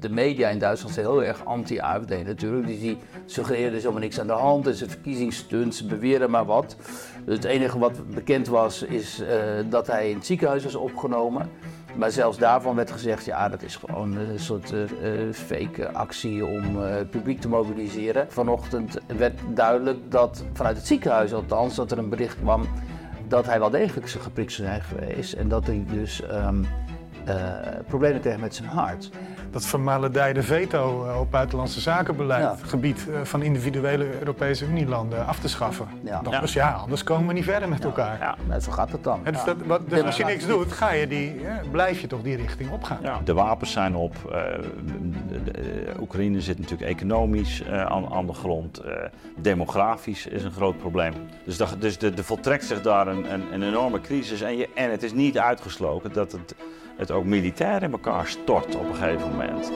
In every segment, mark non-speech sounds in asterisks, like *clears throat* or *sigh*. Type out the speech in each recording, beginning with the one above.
de media in Duitsland zijn heel erg anti-AFD natuurlijk. Dus die suggereren er is helemaal niks aan de hand, het is een verkiezingsstunt, ze beweren maar wat. Dus het enige wat bekend was, is eh, dat hij in het ziekenhuis was opgenomen. Maar zelfs daarvan werd gezegd, ja, dat is gewoon een soort uh, fake actie om het publiek te mobiliseren. Vanochtend werd duidelijk dat, vanuit het ziekenhuis althans, dat er een bericht kwam dat hij wel degelijk geprikt zou zijn geweest. En dat hij dus um, problemen kreeg met zijn hart dat vermaledijde veto eh, op buitenlandse zakenbeleid, ja. gebied eh, van individuele Europese Unielanden af te schaffen. Ja. Dus ja, anders komen we niet verder met elkaar. Ja, zo gaat het dan. dus, dat, dus als je niks doet, ga je die, blijf je toch die richting opgaan. De wapens zijn op. Uh, de, Oekraïne zit natuurlijk economisch uh, aan, aan, de grond. Uh, demografisch is een groot probleem. Dus, de, dus de, de voltrekt zich daar een, een, een enorme crisis. En, je, en het is niet uitgesloten dat het het ook militair in elkaar stort op een gegeven moment.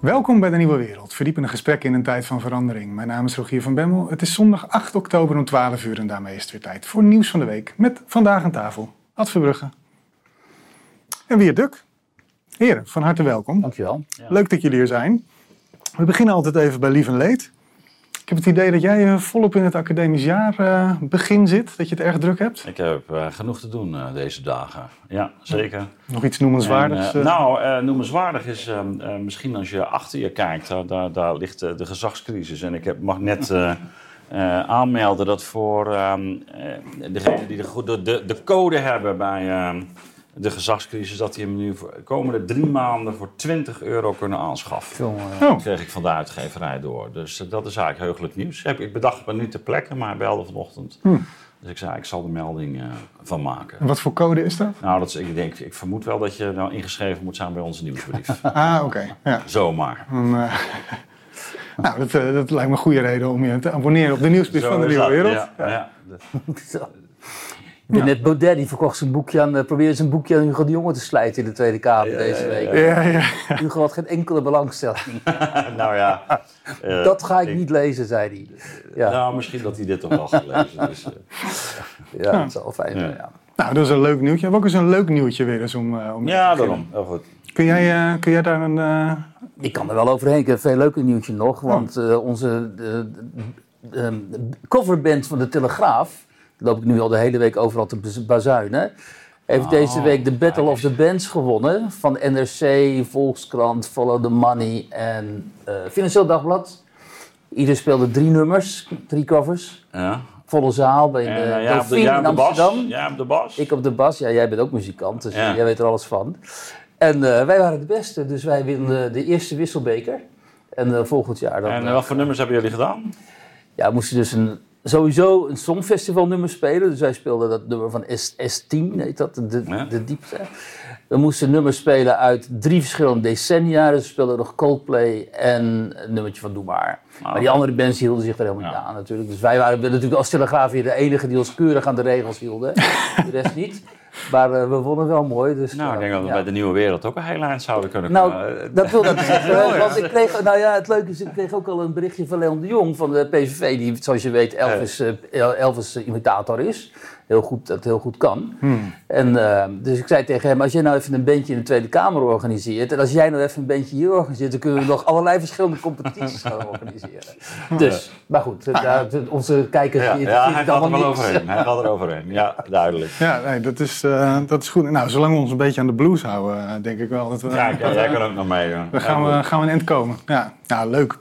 Welkom bij de Nieuwe Wereld, verdiepende gesprekken in een tijd van verandering. Mijn naam is Rogier van Bemmel. Het is zondag 8 oktober om 12 uur en daarmee is het weer tijd voor nieuws van de week. Met vandaag aan tafel Ad Verbrugge en Wier Duk. Heren, van harte welkom. Dankjewel. Leuk dat jullie er zijn. We beginnen altijd even bij lief en leed. Ik heb het idee dat jij eh, volop in het academisch jaar uh, begin zit, dat je het erg druk hebt. Ik heb uh, genoeg te doen deze dagen. Ja, zeker. Nog iets noemenswaardigs? En, nou, noemenswaardig is ehm, misschien als je achter je kijkt, daar, daar ligt de gezagscrisis. En ik heb, mag net *laughs* aanmelden dat voor ehm, degenen die de, de, de, code hebben bij ehm, de gezagscrisis, dat die hem nu voor de komende drie maanden voor 20 euro kunnen aanschaffen. Oh. Dat kreeg ik van de uitgeverij door. Dus eh, dat is eigenlijk heugelijk nieuws. Ik bedacht me nu ter plekke, maar hij belde vanochtend. Hm. Dus ik zei, ik zal de melding uh, van maken. En wat voor code is dat? Nou, dat is, ik, denk, ik vermoed wel dat je nou ingeschreven moet zijn bij onze nieuwsbrief. *laughs* ah, oké. Ja. Zomaar. Uh, *laughs* nou, dat, dat, lijkt me een goede reden om je te abonneren op de nieuwsbrief van de Nieuwe Wereld. Ja, ja. *laughs* ja. Net Baudet die verkocht zijn boekje aan, uh, probeerde zijn boekje aan Hugo de Jonge te slijten in de Tweede Kamer deze week. Ja, ja, Hugo had geen enkele belangstelling. *laughs* nou ja. Uh, dat ga ik, niet lezen, zei hij. Ja. Nou, misschien dat hij dit toch wel gaat lezen. Dus, uh. *laughs* ja, dat zal fijn zijn, ja. Nou, dat is een leuk nieuwtje. Ook eens een leuk nieuwtje weer eens om, om Ja, daarom. Heel goed. Kun jij, kun jij daar een... Ik kan er wel overheen. Ik heb een veel leuker nieuwtje nog. Want oh. onze coverband van de Telegraaf loop ik nu al de hele week overal te bazuinen. Heeft oh, deze week de Battle of the Bands gewonnen. Van NRC, Volkskrant, Follow the Money en uh, Financieel Dagblad. Ieder speelde drie nummers, drie covers. Ja. Volle zaal bij de uh, ja, de, ja, in Amsterdam. Ja, op de bas. Ik op de bas. Ja, jij bent ook muzikant, dus jij weet er alles van. En uh, wij waren de beste, dus wij winnen de eerste wisselbeker. En volgend jaar dan... En wat voor nummers hebben jullie gedaan? Ja, we moesten dus een sowieso een songfestivalnummer spelen. Dus wij speelden dat nummer van S, S10, heet dat, de, de diepte. We moesten nummers spelen uit drie verschillende decennia. Dus we speelden nog Coldplay en een nummertje van Doe Maar. Ah, maar die andere bands hielden zich er helemaal niet aan natuurlijk. Dus wij waren natuurlijk als Telegraaf weer de enige die ons keurig aan de regels hielden. de rest niet. Maar uh, we wonnen wel mooi. Dus, nou, ik denk dat we bij de Nieuwe Wereld ook een eind zouden kunnen nou, dat wil ik zeggen. *laughs* want ik kreeg, nou ja, het leuke is, ik kreeg ook al een berichtje van Leon de Jong van de PVV, die zoals je weet Elvis, Elvis imitator is heel goed, dat heel goed kan. Hmm. En, uh, dus ik zei tegen hem, als jij nou even een bandje in de Tweede Kamer organiseert... en als jij nou even een bandje hier organiseert... dan kunnen we nog allerlei verschillende competities gaan organiseren. *laughs* Dus, maar goed, ah, onze kijkers... Ja, ja hij gaat er wel overheen. Hij gaat er overheen, ja, duidelijk. Ja, nee, dat, is, uh, dat is goed. Nou, zolang we ons een beetje aan de blues houden, eh, denk ik wel dat we... Ja, jij kan ook nog mee. Dan gaan, we, gaan we een eind komen. Ja, nou, leuk.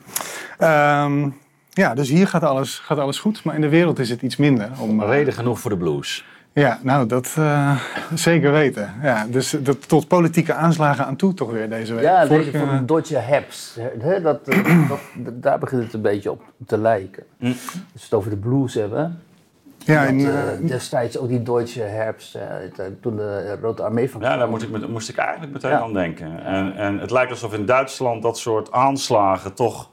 Um, ja, dus hier gaat alles, gaat alles goed, maar in de wereld is het iets minder. Om, uh, Reden genoeg voor de blues. Ja, nou, dat uh, zeker weten. Ja, dus dat, tot politieke aanslagen aan toe toch weer deze week. Ja, deze van de Dodge Haps. Dat, *clears throat* dat, daar begint het een beetje op te lijken. Hm. Als we het over de blues hebben. Ja, in, uh, destijds ook die Deutsche Herbst, toen de Rode Armee van Ja, daar moest ik, moest ik eigenlijk meteen aan denken. En, en het lijkt alsof in Duitsland dat soort aanslagen toch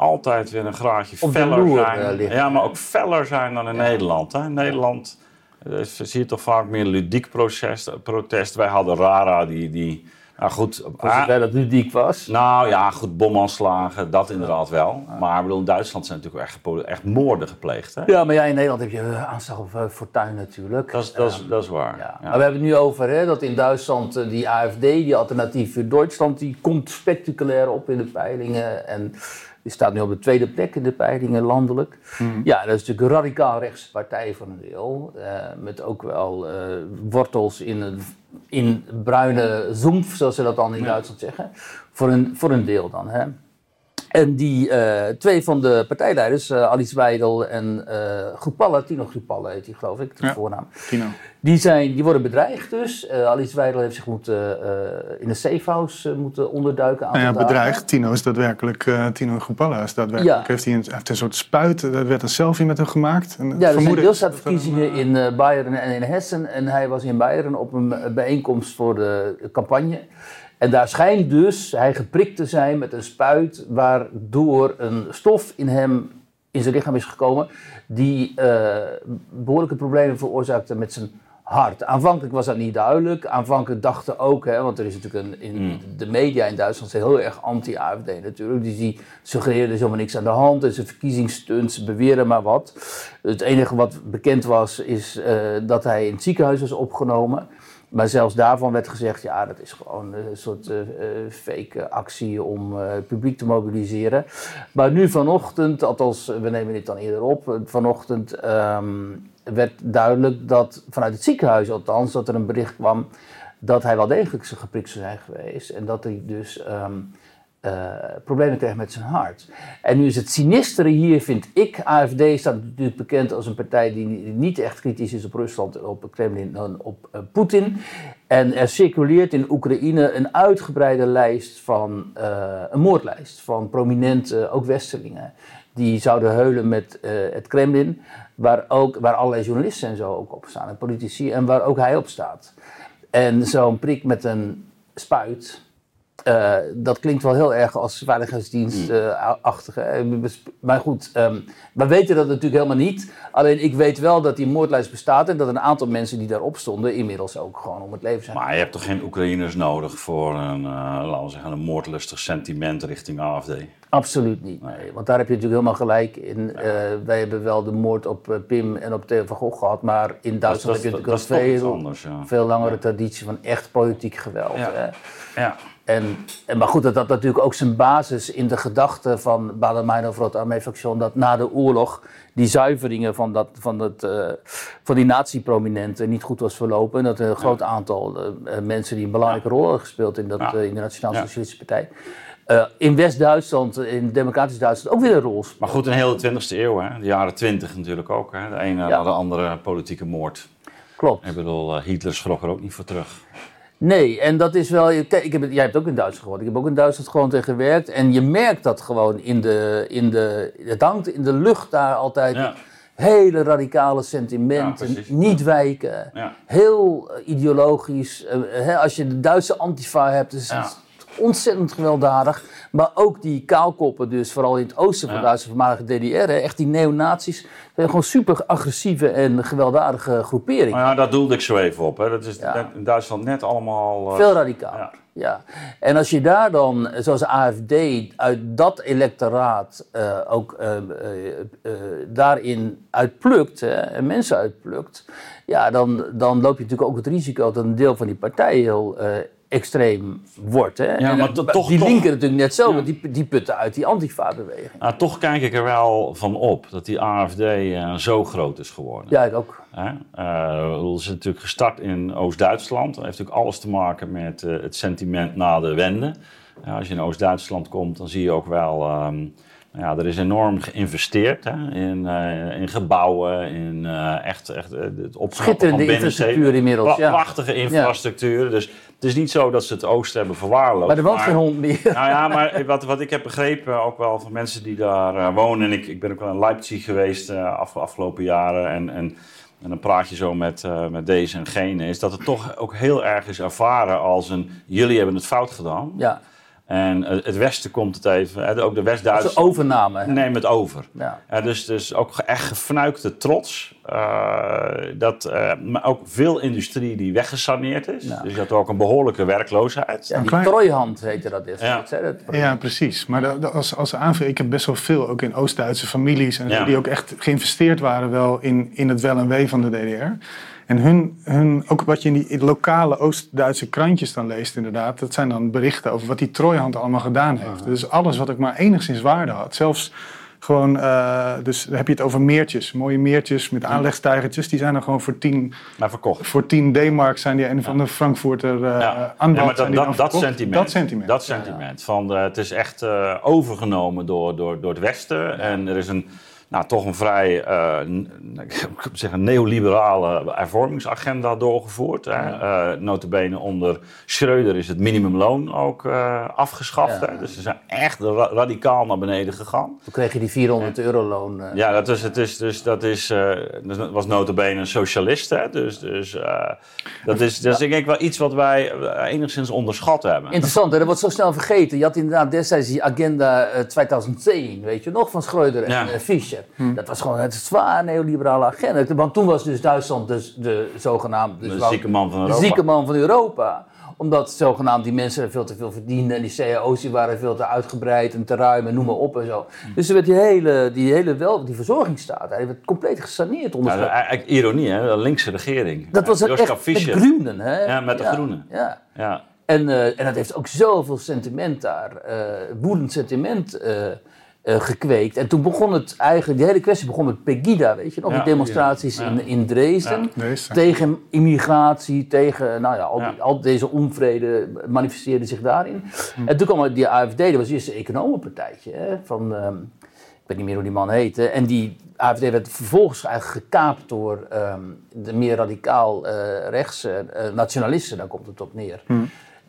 altijd weer een graadje feller zijn. Uh, ja, maar ook feller zijn dan in Nederland. Hè? In Nederland Uh, zie je toch vaak meer ludiek proces, protest. Wij hadden Rara die... die nou goed, Voor zover dat ludiek was. Nou ja, goed, bomaanslagen, dat inderdaad wel. Maar ik bedoel, in Duitsland zijn natuurlijk echt, echt moorden gepleegd. Hè? Ja, maar ja, in Nederland heb je eh, aanslag op eh, Fortuyn natuurlijk. Dat, is, dat, is, dat is waar. Ja. Ja. Maar we hebben het nu over hè, dat in Duitsland eh, die AFD, die Alternatief voor Duitsland, die komt spectaculair op in de peilingen. En die staat nu op de tweede plek in de peilingen landelijk. Ja, dat is natuurlijk een radicaal rechtse partij voor een deel. eh, met ook wel eh, wortels in, een, in bruine zoemf, zoals ze dat dan in Duitsland zeggen. Voor een, voor een deel dan. Hè. En die eh, twee van de partijleiders, Alice Weidel en Groepalla, Tino Groepalla heet die geloof ik, de Ja. voornaam. Tino. Die, zijn, die worden bedreigd dus. Eh, Alice Weidel heeft zich moeten, eh, in een safehouse eh, moeten onderduiken. Nou ja, dagen. bedreigd. Tino is daadwerkelijk, Tino Groepalla is daadwerkelijk. Ja. Heeft hij, een, heeft een soort spuit, er werd een selfie met hem gemaakt. En Ja, er zijn deelstaatverkiezingen in eh Bayern en in Hessen. En hij was in Bayern op een bijeenkomst voor de campagne. En daar schijnt dus hij geprikt te zijn met een spuit... waardoor een stof in hem, in zijn lichaam is gekomen... die eh, behoorlijke problemen veroorzaakte met zijn hart. Aanvankelijk was dat niet duidelijk. Aanvankelijk dachten ook, hè, want er is natuurlijk een, in de media in Duitsland zijn heel erg anti-AFD natuurlijk. Dus die suggereren er is helemaal niks aan de hand. Het is een verkiezingstunt, ze beweren maar wat. Het enige wat bekend was, is eh, dat hij in het ziekenhuis was opgenomen. Maar zelfs daarvan werd gezegd, ja, dat is gewoon een soort eh, fake actie om het publiek te mobiliseren. Maar nu vanochtend, althans, we nemen dit dan eerder op, vanochtend ehm, werd duidelijk dat, vanuit het ziekenhuis althans, dat er een bericht kwam dat hij wel degelijk geprikt zou zijn geweest. En dat hij dus ehm, eh, problemen kreeg met zijn hart. En nu is het sinistere hier, vind ik, AFD staat natuurlijk bekend als een partij die niet echt kritisch is op Rusland, op Kremlin en op eh, Poetin. En er circuleert in Oekraïne een uitgebreide lijst van, eh, een moordlijst van prominente, ook westerlingen, die zouden heulen met het Kremlin, waar, ook, waar allerlei journalisten en zo ook op staan, en politici, en waar ook hij op staat. En zo'n prik met een spuit, eh, dat klinkt wel heel erg als veiligheidsdienstachtig. maar goed, ehm, we weten dat natuurlijk helemaal niet. Alleen ik weet wel dat die moordlijst bestaat en dat een aantal mensen die daarop stonden inmiddels ook gewoon om het leven zijn. Maar je hebt toch geen Oekraïners nodig voor een, eh, laten we zeggen, een moordlustig sentiment richting AFD? Absoluut niet. Nee. Want daar heb je natuurlijk helemaal gelijk in. Eh, wij hebben wel de moord op eh, Pim en op Theo van Gogh gehad, maar in Duitsland dat- heb je natuurlijk dat een veel, anders, ja. veel langere traditie van echt politiek geweld. Ja. En, en, maar goed, dat had natuurlijk ook zijn basis in de gedachte van Baader-Meinhof Rote Armee-fractie... dat na de oorlog die zuiveringen van, dat, van, dat, eh, van die nazi-prominenten niet goed was verlopen. En dat een groot aantal eh, eh, mensen die een belangrijke rol hadden gespeeld in, dat, Ja. in de Nationaal. Socialistische Partij... in West-Duitsland, in democratisch Duitsland, ook weer een rol speelden. Maar goed, een hele 20e eeuw, hè? de jaren 20 natuurlijk ook. Hè? De ene na de andere politieke moord. Klopt. Ik bedoel, Hitler schrok er ook niet voor terug. Nee, en dat is wel. Kijk, ik heb, jij hebt ook in Duitsland gewoond. Ik heb ook in Duitsland gewoon tegen gewerkt. En je merkt dat gewoon in de. In de het hangt in de lucht daar altijd. Ja. Hele radicale sentimenten. Ja, niet wijken. Ja. Heel eh, ideologisch. Eh, hè, als je de Duitse antifa hebt, is het ontzettend gewelddadig. Maar ook die kaalkoppen, dus vooral in het oosten van Ja. Duitse voormalige DDR. Hè, echt die neonazies. zijn gewoon super agressieve en gewelddadige groeperingen. Maar ja, daar doelde ik zo even op. Hè. Dat is Ja. net- in Duitsland net allemaal... eh, Veel radicaal. Ja. Ja. En als je daar dan, zoals AFD, uit dat electoraat eh, ook eh, daarin uitplukt, hè, en mensen uitplukt, ja, dan, dan loop je natuurlijk ook het risico dat een deel van die partij heel extreem wordt. Hè. En maar dat- toch- die toch- linken natuurlijk net zo, want die, die putten uit die antifa-beweging. Nou, toch kijk ik er wel van op dat die AFD eh, zo groot is geworden. Ja, ik ook. Hè? Eh, we zijn natuurlijk gestart in Oost-Duitsland. Dat heeft natuurlijk alles te maken met eh, het sentiment na de wende. Ja, als je in Oost-Duitsland komt, dan zie je ook wel... ehm, ja, er is enorm geïnvesteerd hè? In, in gebouwen, in echt, echt het Schitterende van binnensteden. infrastructuur inmiddels, Pra- ja. Prachtige infrastructuur. Dus het is niet zo dat ze het oosten hebben verwaarloosd. Maar er woont maar- geen hond meer. nou ja, maar wat, wat ik heb begrepen, ook wel van mensen die daar eh, wonen. En ik, ik ben ook wel in Leipzig geweest de af, afgelopen jaren. En, en, en dan praat je zo met, eh, met deze en gene. Is dat het toch ook heel erg is ervaren als een... Jullie hebben het fout gedaan. Ja. En eh, het Westen komt het even, hè, ook de Dat West-Duitsers een overname. hè? nemen het over. Ja. Dus, dus ook echt gefnuikte trots. eh, dat, eh, maar ook veel industrie die weggesaneerd is. Ja. Dus je had ook een behoorlijke werkloosheid. Ja, die klein- trooihand heette dat destijds. Ja. dat- Ja, precies. Maar dat- dat- als, als aanvulling, ik heb best wel veel, ook in Oost-Duitse families, en die ook echt geïnvesteerd waren wel in, in het wel en wee van de DDR. En hun, hun, ook wat je in die lokale Oost-Duitse krantjes dan leest inderdaad, dat zijn dan berichten over wat die Trooihand allemaal gedaan heeft. Dus alles wat ook maar enigszins waarde had. Zelfs gewoon, eh, dus dan heb je het over meertjes, mooie meertjes met aanlegstijgertjes, die zijn dan gewoon voor 10, Maar verkocht. voor 10 D-mark zijn die een van de Frankfurter uh, Ja. Ja, maar dat, dat, dat, sentiment, Dat sentiment. Dat sentiment. Van, eh, het is echt overgenomen door, door, door het Westen. En er is een, nou, toch een vrij, ik moet zeggen, neoliberale hervormingsagenda doorgevoerd. Hè. Eh, notabene onder Schreuder is het minimumloon ook eh, afgeschaft. Ja. Hè. Dus ze zijn echt ra- radicaal naar beneden gegaan. Toen kreeg je die 400 euro loon. Ja, dat, is, het is, dus, dat is, dat was notabene een socialist. Hè? Dus, dus dat is, dat is denk ik wel iets wat wij enigszins onderschat hebben. Interessant, hè? dat wordt zo snel vergeten. Je had inderdaad destijds die agenda eh, 2010, weet je nog, van Schreuder en Ja. Eh. Dat was gewoon een zwaar neoliberale agenda. Want toen was dus Duitsland dus de zogenaamde... dus De wel- zieke man van de Europa. zieke man van Europa. Omdat zogenaamd die mensen veel te veel verdienden en die cao's die waren veel te uitgebreid en te ruim en noem maar op en zo. Dus er werd die hele, die hele wel, die verzorgingsstaat, hij werd compleet gesaneerd onder Ja, is eigenlijk ironie, hè? De linkse regering. Dat was Joschka echt met. Groenen, hè? Ja, met de Groenen. Ja. Ja. En, eh, en dat heeft ook zoveel sentiment daar, eh woedend sentiment eh, eh, gekweekt. En toen begon het eigenlijk, die hele kwestie begon met Pegida, weet je nog? Ja, die demonstraties ja. in, in Dresden. Tegen immigratie, tegen, nou ja, al. Die, al deze onvrede manifesteerde zich daarin. En toen kwam die AFD, dat was eerst een economenpartijtje, hè, van... ehm, ik weet niet meer hoe die man heette. En die AFD werd vervolgens eigenlijk gekaapt door ehm, de meer radicaal eh rechtse eh, nationalisten. Daar komt het op neer.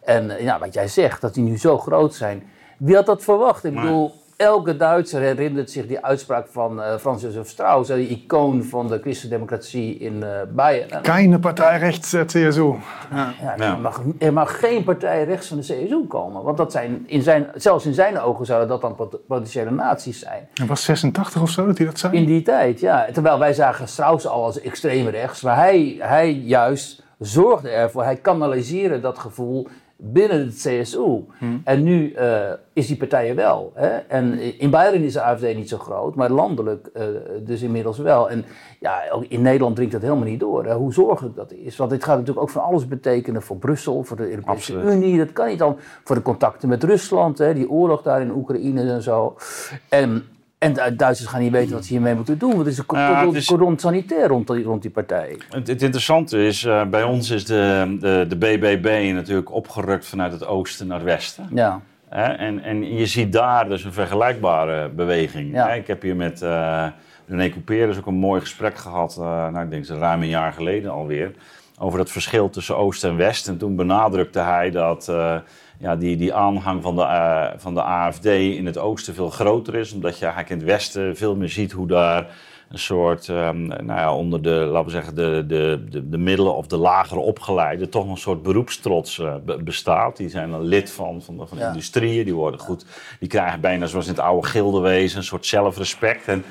En eh, ja, wat jij zegt, dat die nu zo groot zijn. Wie had dat verwacht? Ik bedoel, elke Duitser herinnert zich die uitspraak van eh, Frans Josef Strauss, die icoon van de christendemocratie in eh Bayern. En, Keine Partei rechts eh, CSU. Ja. ja, Ja. Er, mag, er mag geen partij rechts van de CSU komen. Want dat zijn in zijn, zelfs in zijn ogen zouden dat dan pot- potentiële naties zijn. Het was 86 of zo dat hij dat zei? In die tijd, ja. Terwijl wij zagen Strauss al als extreem rechts. Maar hij, hij juist zorgde ervoor, hij kanaliseerde dat gevoel binnen het CSU. En nu eh, is die partij er wel. Hè? En in Bayern is de AFD niet zo groot, maar landelijk eh, dus inmiddels wel. En ja, ook in Nederland dringt dat helemaal niet door. Hè? Hoe zorgelijk dat is. Want dit gaat natuurlijk ook van alles betekenen voor Brussel, voor de Europese Absoluut. Unie. Dat kan niet dan voor de contacten met Rusland, hè? die oorlog daar in Oekraïne en zo. En, en de Duitsers gaan niet weten wat ze hiermee moeten doen. Want het is een cordon, sanitair rond die, rond die partij. Het, het interessante is, eh, bij ons is de, de, de BBB natuurlijk opgerukt vanuit het oosten naar het westen. Ja. Hè? En, en je ziet daar dus een vergelijkbare beweging. Ja. Hè? Ik heb hier met eh René Couper dus ook een mooi gesprek gehad, eh, nou, ik denk zo ruim een jaar geleden alweer, over dat verschil tussen Oost en West. En toen benadrukte hij dat ja, die, die aanhang van de, eh, van de AFD in het oosten veel groter is, omdat je eigenlijk in het westen veel meer ziet hoe daar een soort, ehm, nou ja, onder de, laten we zeggen, de, de, de, de middelen of de lagere opgeleiden, toch een soort beroepstrots eh, be- bestaat. Die zijn dan lid van, van, de, van de Ja. industrieën, die worden goed, die krijgen bijna zoals in het oude gildewezen een soort zelfrespect. En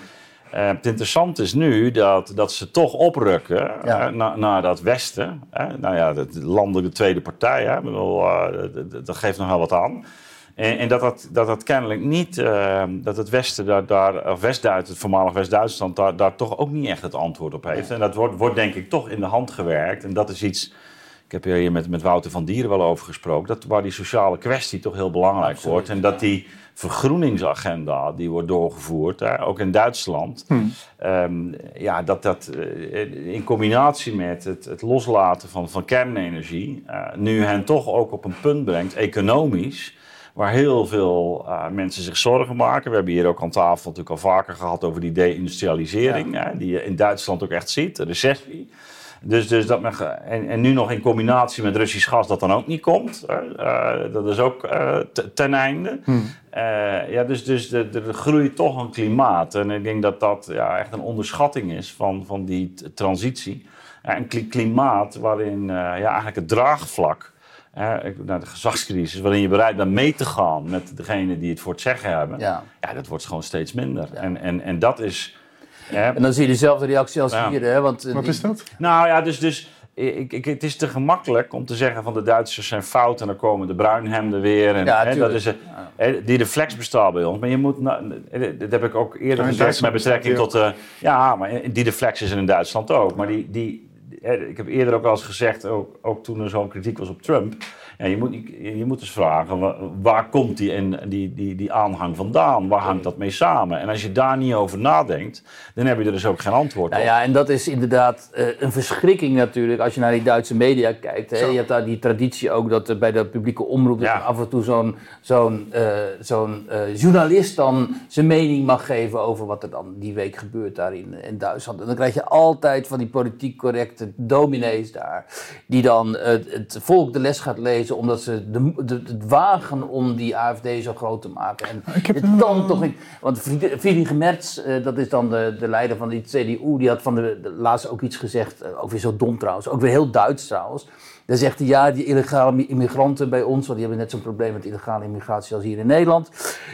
eh, het interessante is nu dat, dat ze toch oprukken Ja. eh, naar, naar dat westen. Nou ja, de, de landelijke tweede partij, hè? Ik bedoel, eh, dat- geeft nog wel wat aan. En, en dat, dat, dat dat kennelijk niet, dat het Westen daar, daar of West-Duitsland, het voormalig West-Duitsland, daar, daar toch ook niet echt het antwoord op heeft. En dat wordt, wordt denk ik toch in de hand gewerkt. En dat is iets, ik heb hier met, met Wouter van Dieren wel over gesproken, dat, waar die sociale kwestie toch heel belangrijk Absoluut, wordt. En dat die vergroeningsagenda die wordt doorgevoerd, hè, ook in Duitsland, ehm, ja, dat dat eh, in combinatie met het, het loslaten van, van kernenergie, eh, nu hen toch ook op een punt brengt, economisch, waar heel veel eh, mensen zich zorgen maken. We hebben hier ook aan tafel natuurlijk al vaker gehad over die deindustrialisering, hè, die je in Duitsland ook echt ziet, de recessie. Dus, dus dat men, en, en nu nog in combinatie met Russisch gas dat dan ook niet komt. Eh, dat is ook eh, te- ten einde. Eh, ja, dus dus er er groeit toch een klimaat. En ik denk dat dat ja, echt een onderschatting is van, van die transitie. Een kli- klimaat waarin ja, eigenlijk het draagvlak naar de gezagscrisis, waarin je bereid bent mee te gaan met degene die het voor het zeggen hebben, ja, Ja. dat wordt gewoon steeds minder. En, en, en dat is. Hè, En dan zie je dezelfde reactie als Ja. hier, hè? Want, eh, Wat die- is dat? nou ja, dus, dus ik, ik, het is te gemakkelijk om te zeggen van de Duitsers zijn fout en dan komen de bruinhemden weer. En, Ja, hè, dat is, hè, die reflex bestaat bij ons. Maar je moet, nou, dat heb ik ook eerder gezegd met betrekking tot... eh, ja, maar die reflex is in Duitsland ook. Maar die, die, hè, ik heb eerder ook al eens gezegd, ook, ook toen er zo'n kritiek was op Trump... Je, moet, je moet dus vragen, wa- waar komt die, en die, die, die aanhang vandaan? Waar hangt dat mee samen? En als je daar niet over nadenkt, dan heb je er dus ook geen antwoord Nou op. ja, en dat is inderdaad eh, een verschrikking natuurlijk als je naar die Duitse media kijkt. Hè. Je hebt daar die traditie ook dat er bij de publieke omroep Ja. af en toe zo'n zo'n eh, zo'n eh, journalist dan zijn mening mag geven over wat er dan die week gebeurt daar in, in Duitsland. En dan krijg je altijd van die politiek correcte dominees daar, die dan eh, het volk de les gaat lezen omdat ze de, de, het wagen om die AFD zo groot te maken. En Ik heb het een- kan toch niet. Want Fried- Friedrich Merz, eh, dat is dan de, de leider van die CDU, die had van de, de laatst ook iets gezegd, eh, ook weer zo dom trouwens, ook weer heel Duits trouwens. Dan zegt hij, ja, die illegale mi- immigranten bij ons, want die hebben net zo'n probleem met illegale immigratie als hier in Nederland.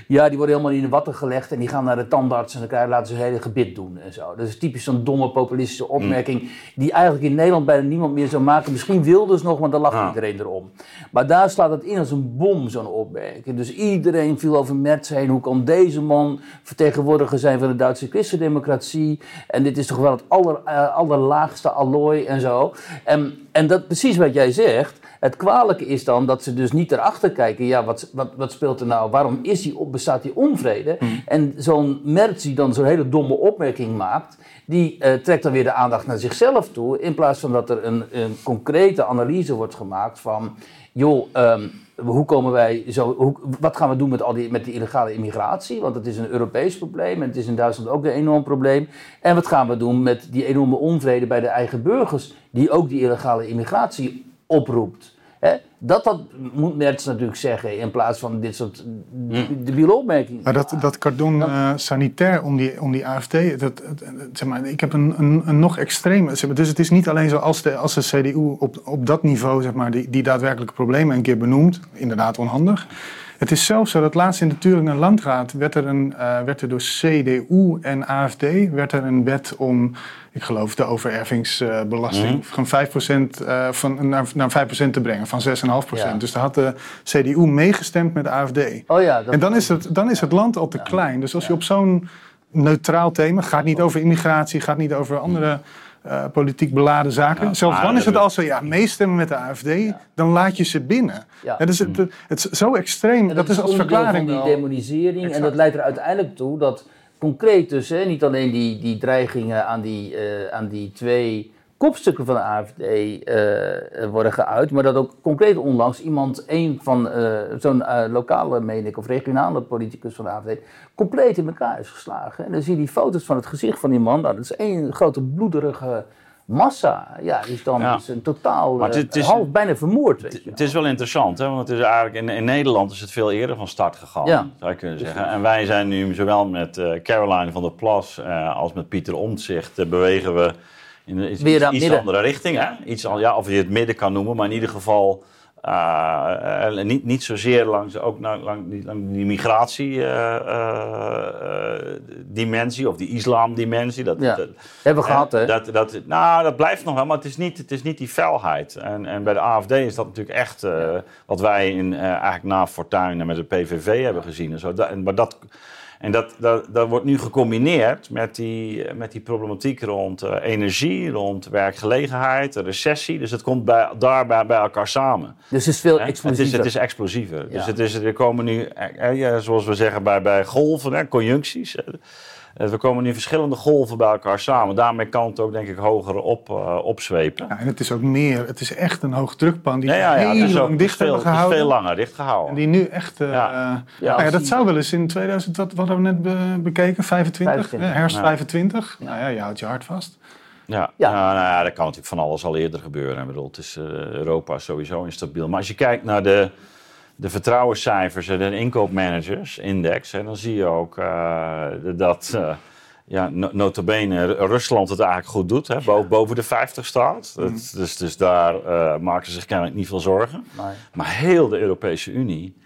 Ja, die worden helemaal in de watten gelegd en die gaan naar de tandarts en dan krijgen, laten ze een hele gebit doen en zo. Dat is typisch zo'n domme populistische opmerking die eigenlijk in Nederland bijna niemand meer zou maken. Misschien Wilders nog, want dan lacht Ja. iedereen erom. Maar daar slaat het in als een bom, zo'n opmerking. Dus iedereen viel over Merz heen. Hoe kan deze man vertegenwoordiger zijn van de Duitse christendemocratie? En dit is toch wel het aller, eh, allerlaagste allooi en zo. En, en dat precies wat jij zegt. Het kwalijke is dan dat ze dus niet erachter kijken. Ja, wat, wat, wat speelt er nou? Waarom is die, op- bestaat die onvrede? En zo'n Merz die dan zo'n hele domme opmerking maakt... die eh, trekt dan weer de aandacht naar zichzelf toe... in plaats van dat er een, een concrete analyse wordt gemaakt van... joh, ehm, hoe komen wij zo... Hoe, wat gaan we doen met, al die, met die illegale immigratie? Want het is een Europees probleem en het is in Duitsland ook een enorm probleem. En wat gaan we doen met die enorme onvrede bij de eigen burgers... die ook die illegale immigratie oproept? Hè? Dat, dat moet Merz natuurlijk zeggen in plaats van dit soort debiele opmerkingen. Maar dat, dat cordon eh, sanitair om die, om die AFD, dat, zeg maar, ik heb een, een, een nog extreem. zeg maar, Dus het is niet alleen zo als de, als de CDU op, op dat niveau, zeg maar, die, die daadwerkelijke problemen een keer benoemt, inderdaad onhandig. Het is zelfs zo dat laatst in de Thüringer Landraad werd er, een, eh, werd er door CDU en AFD werd er een wet om, ik geloof, de overervingsbelasting van 5% eh, van, naar, naar 5% te brengen, van 6,5%. Ja. Dus daar had de CDU meegestemd met de AFD. Oh ja, dat, En dan is het, dan is het land al te klein. Dus als je op zo'n neutraal thema, gaat niet over immigratie, gaat niet over andere eh, politiek beladen zaken. Zelfs dan is het we- al zo, ja, meestemmen met de AFD, dan laat je ze binnen. Ja. Ja, dus het, het is zo extreem, dat, is als verklaring van die demonisering. En dat leidt er uiteindelijk toe dat concreet dus, hè, niet alleen die, die dreigingen aan die, eh, aan die twee kopstukken van de AFD eh, worden geuit, maar dat ook concreet onlangs iemand, een van eh, zo'n eh, lokale, meen ik, of regionale politicus van de AFD, compleet in elkaar is geslagen. En dan zie je die foto's van het gezicht van die man, nou, dat is één grote bloederige massa. Ja, die is dan Ja. is een totaal Maar het- het is- half bijna vermoord, weet je. Het is wel interessant, hè? want het is eigenlijk in, in Nederland is het veel eerder van start gegaan, Ja. zou je kunnen zeggen. En wij zijn nu zowel met Caroline van der Plas als met Pieter Omtzigt bewegen we in een iets, Weer andere richting. Hè? Iets, al- ja, of je het midden kan noemen, maar in ieder geval eh, eh, niet, niet zozeer langs, ook naar, lang, die, lang die migratie-dimensie of die islam-dimensie. Dat, Ja. dat, Hebben we gehad, hè? dat, dat, nou, dat blijft nog wel, maar het is niet, het is niet die felheid. En, en bij de AFD is dat natuurlijk echt eh, wat wij in, eh, eigenlijk na Fortuyn en met de PVV hebben gezien. En, zo. En, maar dat, en dat, dat, dat wordt nu gecombineerd met die, met die problematiek rond eh, energie, rond werkgelegenheid, de recessie. Dus het komt bij, daar bij, elkaar samen. Dus het is veel Hè? Het is, explosiever. het is explosiever. Dus het is, er komen nu, eh, eh, ja, zoals we zeggen bij, bij golven, hè, conjuncties. Eh, We komen nu verschillende golven bij elkaar samen. Daarmee kan het ook, denk ik, hoger op, eh, opzwepen. Ja, en het is ook meer, het is echt een hoogdrukpan die Ja, ja, ja, heel het is lang dicht veel, hebben het is gehouden. veel langer dicht gehouden. En die nu echt, eh, Ja. ja. Ja, ja, dat zou wel eens in 2000, wat, wat hebben we net be- bekeken, 25, 25. hè, herfst Ja. 25. Nou ja, je houdt je hart vast. Ja, Ja. Nou, nou ja, dat kan natuurlijk van alles al eerder gebeuren. Ik bedoel, het is, Europa is sowieso instabiel. Maar als je kijkt naar de, de vertrouwenscijfers en de inkoopmanagers index, hè, dan zie je ook eh, dat, eh, ja, notabene Rusland het eigenlijk goed doet. Hè, boven, boven de 50 staat. Mhm. Dat- dus, dus daar eh, maken ze zich kennelijk niet veel zorgen. Nee. Maar heel de Europese Unie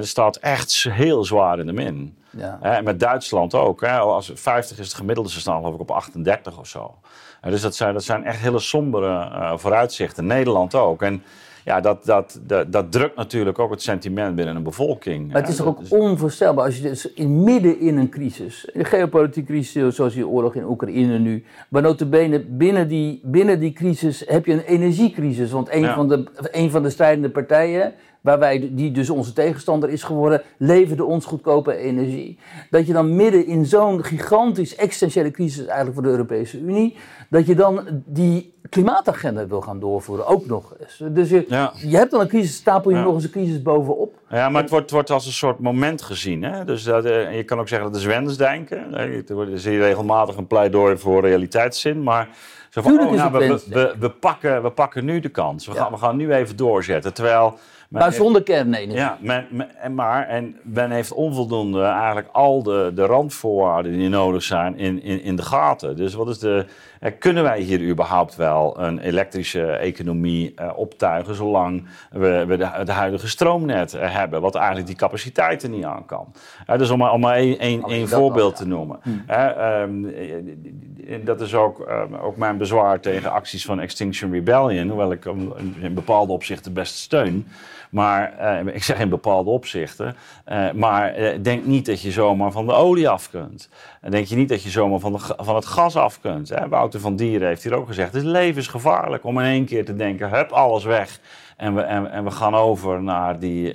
staat echt heel zwaar in de min. Ja. En met Duitsland ook. Hè. Als 50 is het gemiddelde, ze staan geloof ik op 38 of zo. En dus dat zijn, dat zijn echt hele sombere vooruitzichten. Nederland ook. En ja, dat, dat, dat, dat drukt natuurlijk ook het sentiment binnen een bevolking. Maar het is toch ook onvoorstelbaar als je dus in, midden in een crisis, een geopolitieke crisis zoals die oorlog in Oekraïne nu, maar notabene binnen die, binnen die crisis heb je een energiecrisis. Want een, Ja. van, de, een van de strijdende partijen, waar wij, die dus onze tegenstander is geworden, leverde ons goedkope energie. Dat je dan midden in zo'n gigantisch existentiële crisis eigenlijk voor de Europese Unie, dat je dan die klimaatagenda wil gaan doorvoeren, ook nog eens. Dus je, Ja. je hebt dan een crisis, stapel je Ja. nog eens een crisis bovenop. Ja, maar het wordt, wordt als een soort moment gezien. Hè? Dus dat, eh, je kan ook zeggen dat is wensdenken. Hè? Er zie je regelmatig een pleidooi voor realiteitszin. Maar zo van, oh, is nou, het we, we, wensdenken. we, we pakken, we pakken nu de kans. We, Ja. gaan, we gaan nu even doorzetten. Terwijl... Maar heeft- zonder kernenergie. Ja, men, men- en maar en men heeft onvoldoende eigenlijk al de, de randvoorwaarden die nodig zijn in, in, in de gaten. Dus wat is de, eh, kunnen wij hier überhaupt wel een elektrische economie eh, optuigen zolang we, we de, het huidige stroomnet eh, hebben, wat eigenlijk die capaciteiten niet aan kan. Dus om maar, om maar één, één, één voorbeeld te noemen. Eh, ehm, eh, dat is ook, ook mijn bezwaar tegen acties van Extinction Rebellion, hoewel ik hem in bepaalde opzichten best steun. Maar eh, ik zeg in bepaalde opzichten. eh, maar eh, denk niet dat je zomaar van de olie af kunt. En denk je niet dat je zomaar van, de, van het gas af kunt. Hè? Wouter van Dieren heeft hier ook gezegd. Het is levensgevaarlijk om in één keer te denken: hup, alles weg. En we, en, en we gaan over naar die,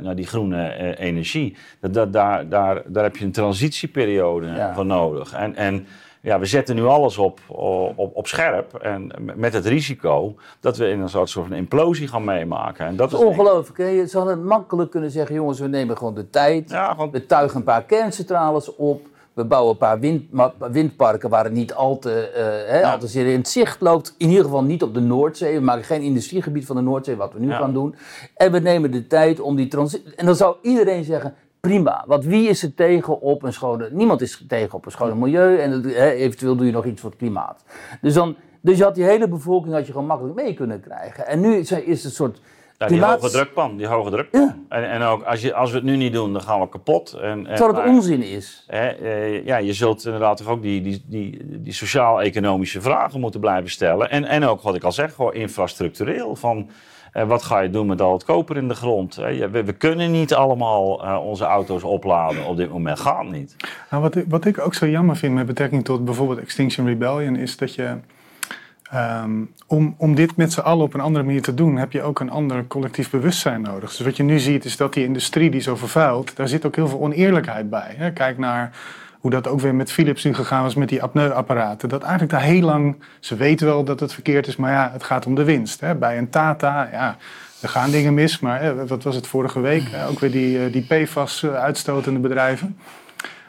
naar die groene energie. Dat, dat, daar, daar, daar heb je een transitieperiode Ja. voor nodig. En, en ja, we zetten nu alles op, op, op scherp. En met het risico dat we in een soort, soort van implosie gaan meemaken. En dat Dat is ongelooflijk. Hè? Je zou het makkelijk kunnen zeggen, jongens, we nemen gewoon de tijd. Ja, We tuigen een paar kerncentrales op. We bouwen een paar wind, windparken waar het niet al te, eh, Ja. al te zeer in het zicht loopt. In ieder geval niet op de Noordzee. We maken geen industriegebied van de Noordzee, wat we nu Ja. gaan doen. En we nemen de tijd om die transitie... En dan zou iedereen zeggen, prima. Want wie is er tegen op een schone... Niemand is tegen op een schone milieu. En eventueel doe je nog iets voor het klimaat. Dus, dan, dus je had die hele bevolking had je gewoon makkelijk mee kunnen krijgen. En nu is het een soort... Ja, die klimaat- hoge drukpan, die hoge drukpan. Ja. En, en ook als, je, als we het nu niet doen, dan gaan we kapot. En, en, Terwijl het maar, onzin is. hè, eh, ja, je zult inderdaad toch ook die, die, die, die sociaal-economische vragen moeten blijven stellen. En, en ook, wat ik al zeg, gewoon infrastructureel. Van, wat ga je doen met al het koper in de grond? We, kunnen niet allemaal eh, onze auto's opladen op dit moment. Gaat niet. Nou, wat, ik, wat ik ook zo jammer vind met betrekking tot bijvoorbeeld Extinction Rebellion, is dat je. ehm, om, om dit met z'n allen op een andere manier te doen, heb je ook een ander collectief bewustzijn nodig. Dus wat je nu ziet, is dat die industrie die zo vervuilt, daar zit ook heel veel oneerlijkheid bij. Hè? Kijk naar hoe dat ook weer met Philips nu gegaan was met die apneuapparaten. Dat eigenlijk daar heel lang, ze weten wel dat het verkeerd is, maar ja, het gaat om de winst. Hè? Bij een Tata, ja, er gaan dingen mis, maar wat was het vorige week? Eh, ook weer die, eh, die PFAS-uitstotende bedrijven.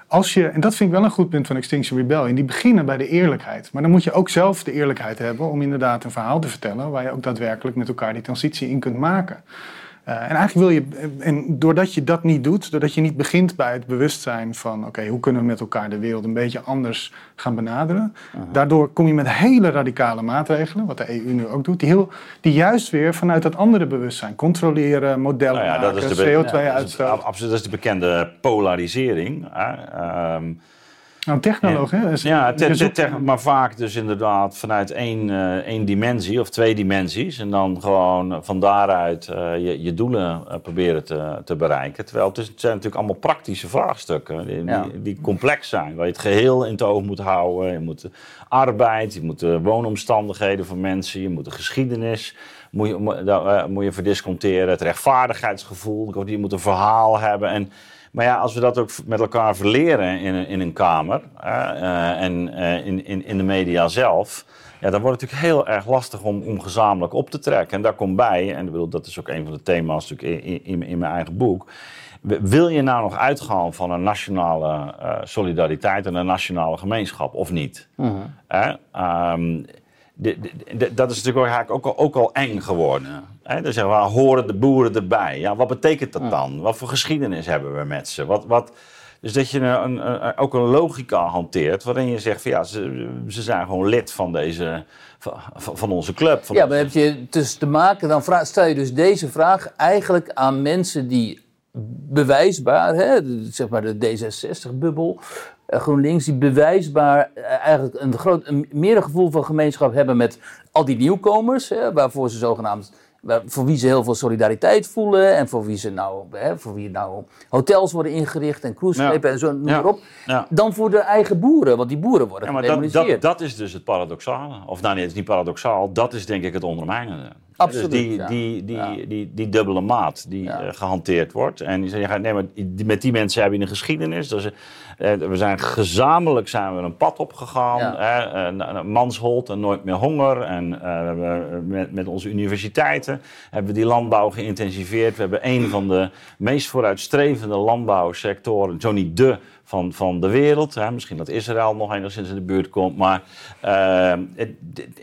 Als je, en dat vind ik wel een goed punt van Extinction Rebellion, die beginnen bij de eerlijkheid. Maar dan moet je ook zelf de eerlijkheid hebben om inderdaad een verhaal te vertellen waar je ook daadwerkelijk met elkaar die transitie in kunt maken. Eh, en eigenlijk wil je, en doordat je dat niet doet, doordat je niet begint bij het bewustzijn van, oké, hoe kunnen we met elkaar de wereld een beetje anders gaan benaderen, daardoor kom je met hele radicale maatregelen, wat de EU nu ook doet, die, heel, die juist weer vanuit dat andere bewustzijn controleren, modellen Nou ja, maken, is de be- CO2-uitstoot. Dat is, absoluut, dat is de bekende polarisering. Hè? Ehm, nou, technoloog, hè? is- Ja, te- te- zoekt- te- maar vaak dus inderdaad vanuit één, eh, één dimensie of twee dimensies. En dan gewoon van daaruit eh, je, je doelen eh, proberen te, te bereiken. Terwijl het, is, het zijn natuurlijk allemaal praktische vraagstukken die, Ja. die, die complex zijn. Waar je het geheel in het oog moet houden. Je moet de arbeid, je moet de woonomstandigheden van mensen, je moet de geschiedenis. Moet je, eh, moet je verdisconteren. Het rechtvaardigheidsgevoel, je moet een verhaal hebben. En maar ja, als we dat ook met elkaar verleren in een, in een kamer eh, en eh, in, in, in de media zelf, ja, dan wordt het natuurlijk heel erg lastig om, om gezamenlijk op te trekken. En daar komt bij, en ik bedoel, dat is ook een van de thema's natuurlijk in, in, in mijn eigen boek. Wil je nou nog uitgaan van een nationale eh, solidariteit en een nationale gemeenschap of niet? Hè? Ehm, de- de- de- dat is natuurlijk ook, eigenlijk ook, al, ook al eng geworden. Hè? Dan zeggen we, horen de boeren erbij? Ja, wat betekent dat dan? Wat voor geschiedenis hebben we met ze? Wat, wat, Dus dat je een, een, ook een logica hanteert waarin je zegt van ja, ze, ze zijn gewoon lid van deze, van, van onze club. Van ja, maar heb je dus te maken, dan vraag, stel je dus deze vraag eigenlijk aan mensen die bewijsbaar, hè, zeg maar de D66-bubbel, eh, GroenLinks, die bewijsbaar eh, eigenlijk een, groot, een meer een gevoel van gemeenschap hebben met al die nieuwkomers, hè, waarvoor ze zogenaamd voor wie ze heel veel solidariteit voelen en voor wie ze nou, hè, voor wie nou hotels worden ingericht en cruiseschepen en zo, noem maar op. Dan voor de eigen boeren, want die boeren worden ja, maar dat, dat, dat, is dus het paradoxale. Of nou nee, het is niet paradoxaal, dat is denk ik het ondermijnende. Absoluut, dus die, die, die, die, die, dubbele maat die uh, gehanteerd wordt. En je zegt, nee, maar met die mensen hebben je een geschiedenis. Dus, uh, we zijn gezamenlijk zijn we een pad opgegaan. Ja. Uh, Manshold en Nooit meer honger. En we met, met onze universiteiten hebben we die landbouw geïntensiveerd. We hebben een van de meest vooruitstrevende landbouwsectoren, zo niet de van, van de wereld. Hè. Misschien dat Israël nog enigszins in de buurt komt. Maar, uh,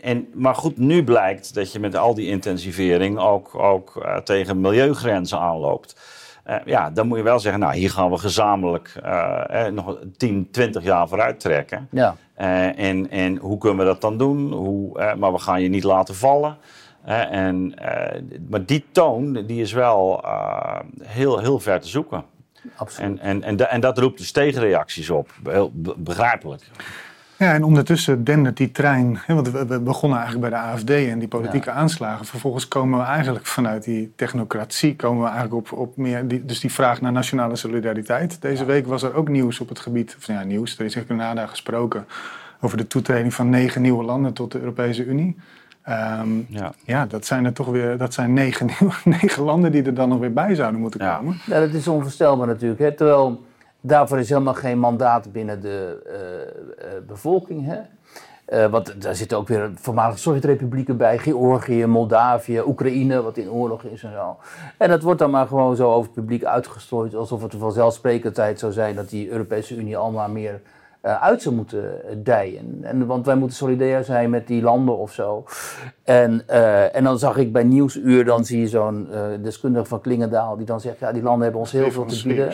en, maar goed, nu blijkt dat je met al die intensivering ook, ook uh, tegen milieugrenzen aanloopt. Uh, ja, dan moet je wel zeggen, nou, hier gaan we gezamenlijk eh, nog 10, 20 jaar vooruit trekken. Ja. en, en hoe kunnen we dat dan doen? Hoe, maar we gaan je niet laten vallen. en, maar die toon die is wel heel, heel ver te zoeken. Absoluut. En, en, en, en dat roept dus tegenreacties op. Heel begrijpelijk. Ja, en ondertussen dendert die trein. Hè, want we begonnen eigenlijk bij de AFD en die politieke aanslagen. Vervolgens komen we eigenlijk vanuit die technocratie, komen we eigenlijk op, op meer. Die, dus die vraag naar nationale solidariteit. Deze week was er ook nieuws op het gebied. Of ja, nieuws. Er is in Canada gesproken over de toetreding van negen nieuwe landen tot de Europese Unie. Um, ja. ja, dat zijn er toch weer dat zijn negen, *laughs* negen landen die er dan nog weer bij zouden moeten komen. Ja, dat is onvoorstelbaar natuurlijk. Hè? Terwijl daarvoor is helemaal geen mandaat binnen de uh, uh, bevolking. Hè? Uh, want daar zitten ook weer voormalige Sovjet-republieken bij, Georgië, Moldavië, Oekraïne, wat in oorlog is en zo. En dat wordt dan maar gewoon zo over het publiek uitgestrooid, alsof het vanzelfsprekendheid zou zijn dat die Europese Unie allemaal meer uh, uit zou moeten dijen. En, want wij moeten solidair zijn met die landen of zo. En, uh, en dan zag ik bij Nieuwsuur, dan zie je zo'n uh, deskundige van Klingendaal, die dan zegt, ja, die landen hebben ons heel veel te bieden.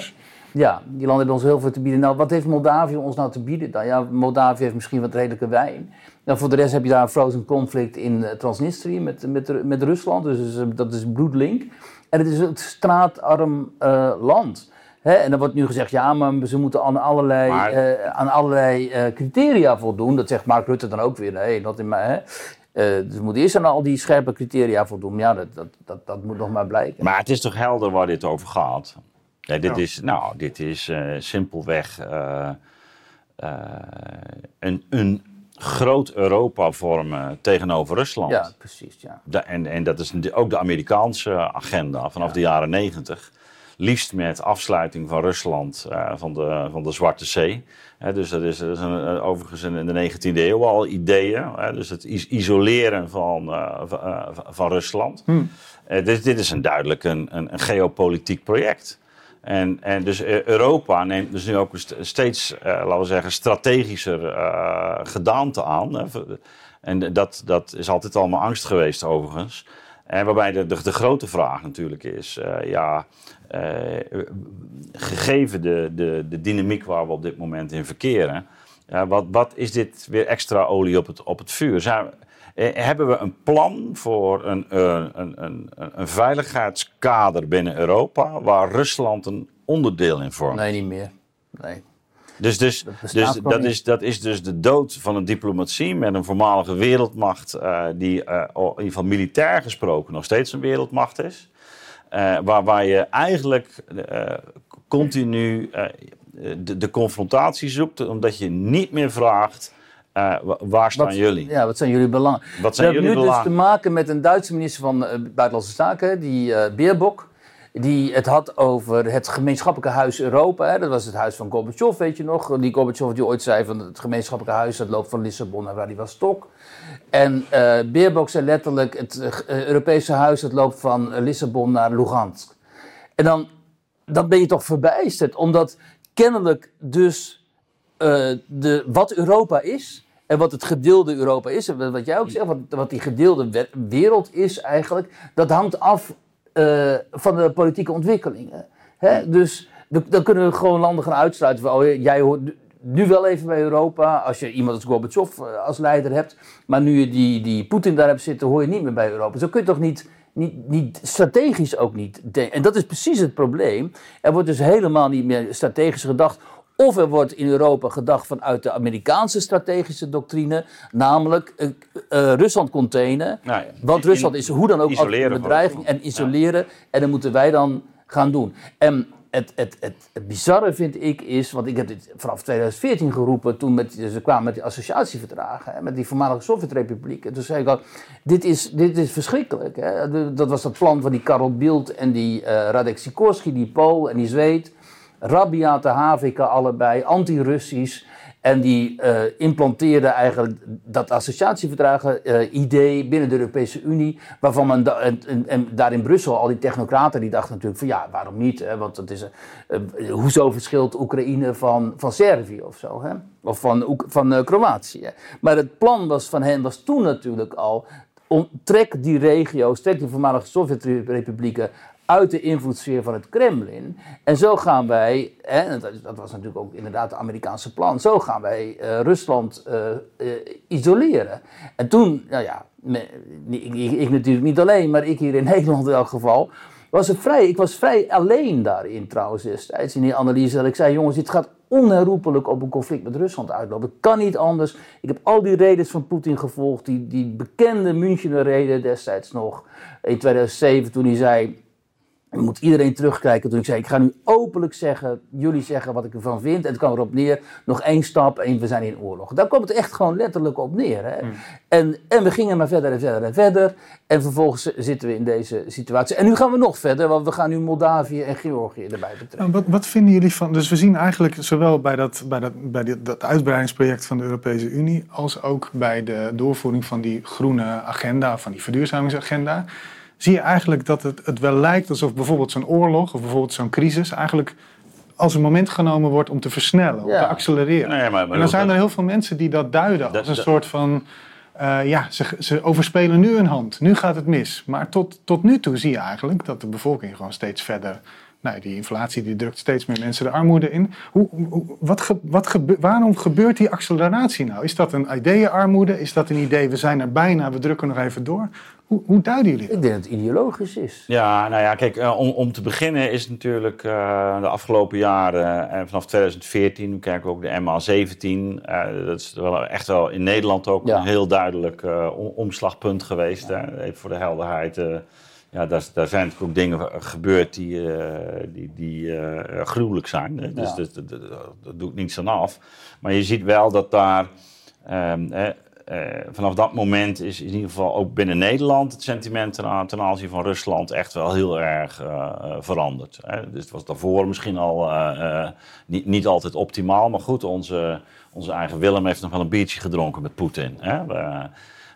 Ja, die landen hebben ons heel veel te bieden. Nou, wat heeft Moldavië ons nou te bieden? Nou, ja, Moldavië heeft misschien wat redelijke wijn. Nou, voor de rest heb je daar een frozen conflict in Transnistrië met, met, met Rusland. Dus dat is bloedlink. En het is een straatarm land. En dan wordt nu gezegd, ja, maar ze moeten aan allerlei, uh, aan allerlei uh, criteria voldoen. Dat zegt Mark Rutte dan ook weer. Nee, dat in mij, uh, dus we moeten eerst aan al die scherpe criteria voldoen. Ja, dat, dat, dat, dat, moet nog maar blijken. Maar het is toch helder waar dit over gaat? Ja, dit, Is, nou, dit is simpelweg een, een groot Europa vormen tegenover Rusland. Ja, precies. Ja. en, en dat is ook de Amerikaanse agenda vanaf de jaren negentig liefst met afsluiting van Rusland uh, van, de, van de Zwarte Zee. dus dat is, dat is een, eh, overigens in de 19e eeuw al ideeën. dus het isoleren van, uh, van Rusland. Hmm. dit, dit is een duidelijk een, een, een geopolitiek project. En, en dus Europa neemt dus nu ook een steeds, laten we zeggen, strategischer gedaante aan. En dat, dat is altijd allemaal angst geweest overigens. En waarbij de, de, de, grote vraag natuurlijk is, uh, ja, gegeven de, de, de dynamiek waar we op dit moment in verkeren, wat, wat is dit weer extra olie op het, op het vuur? Zijn, hebben we een plan voor een, een, een, een, veiligheidskader binnen Europa waar Rusland een onderdeel in vormt? Nee, niet meer. Nee. Dus, dus, dat, dus dat, is, dat is dus de dood van een diplomatie met een voormalige wereldmacht, uh, die uh, in ieder geval militair gesproken nog steeds een wereldmacht is. Uh, waar, waar je eigenlijk continu de, de, confrontatie zoekt, omdat je niet meer vraagt. waar staan wat, jullie? Ja, wat zijn jullie belangen? Wat zijn We jullie hebben nu dus te maken met een Duitse minister van Buitenlandse Zaken, die Beerbok die het had over het gemeenschappelijke huis Europa. Hè. Dat was het huis van Gorbachev, weet je nog. Die Gorbachev die ooit zei van het gemeenschappelijke huis, dat loopt van Lissabon naar Vladivostok. En uh, Beerbok zei letterlijk het uh, Europese huis, dat loopt van Lissabon naar Lugansk. En dan, dan ben je toch verbijsterd, omdat kennelijk dus uh, de, wat Europa is... En wat het gedeelde Europa is, en wat jij ook zegt, wat die gedeelde wereld is eigenlijk, dat hangt af uh, van de politieke ontwikkelingen. Hè? Dus dan, kunnen we gewoon landen gaan uitsluiten. Oh, jij hoort nu- wel even bij Europa. Als je iemand als Gorbachev eh, als leider hebt. Maar nu je die, die Poetin daar hebt zitten, hoor je niet meer bij Europa. Zo kun je toch niet, niet, niet strategisch ook niet. En dat is precies het probleem. Er wordt dus helemaal niet meer strategisch gedacht. Of er wordt in Europa gedacht vanuit de Amerikaanse strategische doctrine. Namelijk eh, Rusland containen. Nou ja, Want in- Rusland is hoe dan ook een bedreiging. En isoleren. En dat moeten wij dan gaan doen. En het, het, het, het bizarre vind ik is, want ik heb dit vanaf 2014 geroepen, toen met, ze kwamen met die associatieverdragen, hè, met die voormalige Sovjet-republieken. Toen zei ik al, dit is, dit is verschrikkelijk. Hè. Dat was dat plan van die Karel Bildt en die eh Radek Sikorski, die Pool en die Zweed. Rabiate HVK allebei, anti-Russisch. En die eh implanteerde eigenlijk dat associatieverdragen-idee binnen de Europese Unie. Waarvan men en, en, en daar in Brussel, al die technocraten, die dachten natuurlijk van ja, waarom niet? Hè? Want het is, eh, eh, hoezo verschilt Oekraïne van, van Servië of zo? Hè? Of van, Oek- van eh, Kroatië? Maar het plan was van hen was toen natuurlijk al. Om, trek die regio's, trek die voormalige Sovjet-republieken uit de invloedssfeer van het Kremlin. En zo gaan wij, dat, was natuurlijk ook inderdaad het Amerikaanse plan, zo gaan wij eh, Rusland eh, eh, isoleren. En toen, nou ja, ik, natuurlijk niet alleen, maar ik hier in *laughs* Nederland in elk geval, was vrij, ik was vrij alleen daarin trouwens destijds in die analyse. Dat ik zei, jongens, dit gaat onherroepelijk op een conflict met Rusland uitlopen. Het kan niet anders. Ik heb al die redens van Poetin gevolgd, die, die bekende Münchener reden destijds nog in 2007 toen hij zei... Moet iedereen terugkijken. Toen ik zei, ik ga nu openlijk zeggen, jullie zeggen wat ik ervan vind. En het kwam erop neer, nog één stap en we zijn in oorlog. Daar kwam het echt gewoon letterlijk op neer. Hè? En, en we gingen maar verder en verder en verder. En vervolgens zitten we in deze situatie. En nu gaan we nog verder, want we gaan nu Moldavië en Georgië erbij betrekken. Nou, wat, wat vinden jullie van. Dus we zien eigenlijk zowel bij, dat, bij, dat, bij dit, dat uitbreidingsproject van de Europese Unie. als ook bij de doorvoering van die groene agenda, van die verduurzamingsagenda. Zie je eigenlijk dat het, het wel lijkt alsof bijvoorbeeld zo'n oorlog of bijvoorbeeld zo'n crisis. eigenlijk als een moment genomen wordt om te versnellen, om Ja. te accelereren. Nee, maar- maar en dan zijn dat- er heel veel mensen die dat duiden als Dat- een dat- soort van. eh, ja, ze, ze overspelen nu een hand. Nu gaat het mis. Maar tot, tot nu toe zie je eigenlijk dat de bevolking gewoon steeds verder. Nou, die inflatie die drukt steeds meer mensen de armoede in. Hoe, hoe- wat ge- wat gebe- waarom gebeurt die acceleratie nou? Is dat een ideeënarmoede? Is dat een idee, we zijn er bijna, we drukken nog even door? Hoe, hoe duiden jullie dat? Ik denk dat het ideologisch is. Ja, nou ja, kijk, eh, om, om te beginnen is natuurlijk eh, de afgelopen jaren, en vanaf 2014, nu kijken we ook de MA17, eh, dat is wel echt wel in Nederland ook Ja. een heel duidelijk eh, om- omslagpunt geweest. Hè? Even voor de helderheid. Eh, ja, daar, daar zijn natuurlijk ook dingen gebeurd die, eh, die, die eh, gruwelijk zijn. Hè? Dus Ja. dat, dat, doet niets aan af. Maar je ziet wel dat daar. ehm, eh, eh, vanaf dat moment is in ieder geval ook binnen Nederland het sentiment ten, ten aanzien van Rusland echt wel heel erg eh, eh, veranderd. Hè? Dus het was daarvoor misschien al eh, eh, niet, niet altijd optimaal, maar goed, onze, onze eigen Willem heeft nog wel een biertje gedronken met Poetin. Hè?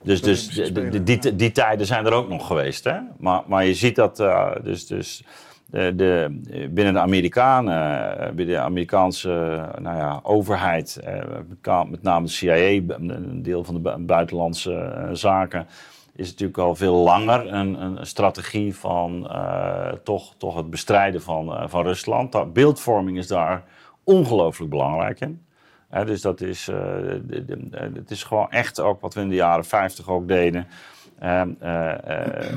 Dus dus de- de- die, die tijden zijn er ook nog geweest. Hè? Maar, maar je ziet dat eh, dus, dus de, de, binnen de Amerikanen, eh, binnen de Amerikaanse eh, nou ja, overheid, eh, met name de CIA, een deel van de bu- buitenlandse eh, zaken, is natuurlijk al veel langer een, een strategie van eh, toch, toch het bestrijden van, eh, van Rusland. Beeldvorming is daar ongelooflijk belangrijk in. Dus dat is, de- het is gewoon echt ook wat we in de jaren 50 ook deden. Ehm, eh,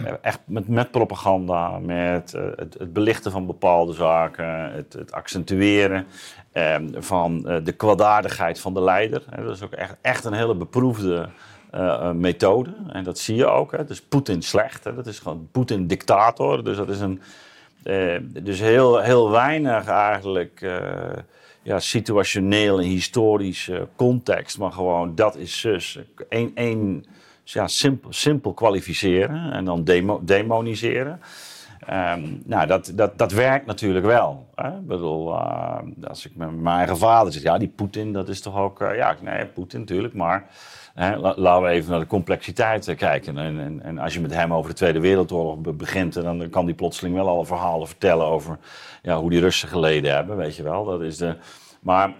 eh, echt met, propaganda, met het, het belichten van bepaalde zaken, het, het accentueren ehm, van de kwaadaardigheid van de leider. Dat is ook echt, echt een hele beproefde methode. En dat zie je ook. Hè. Dus Poetin slecht, hè. dat is gewoon Poetin dictator. Dus dat is een. dus heel, heel weinig eigenlijk. Ja, situationeel en historische context, maar gewoon dat is zus. Eén, één ja, simpel, simpel kwalificeren en dan demo, demoniseren. Ehm, nou, dat, dat, dat werkt natuurlijk wel. Hè? Ik bedoel, eh, als ik met mijn eigen vader zit, ja, die Poetin, dat is toch ook, eh, ja, nee, Poetin natuurlijk, maar hè, la- laten we even naar de complexiteit eh, kijken. En, en, en als je met hem over de Tweede Wereldoorlog be- begint, dan kan die plotseling wel alle verhalen vertellen over ja, hoe die Russen geleden hebben, weet je wel. Dat is de, maar,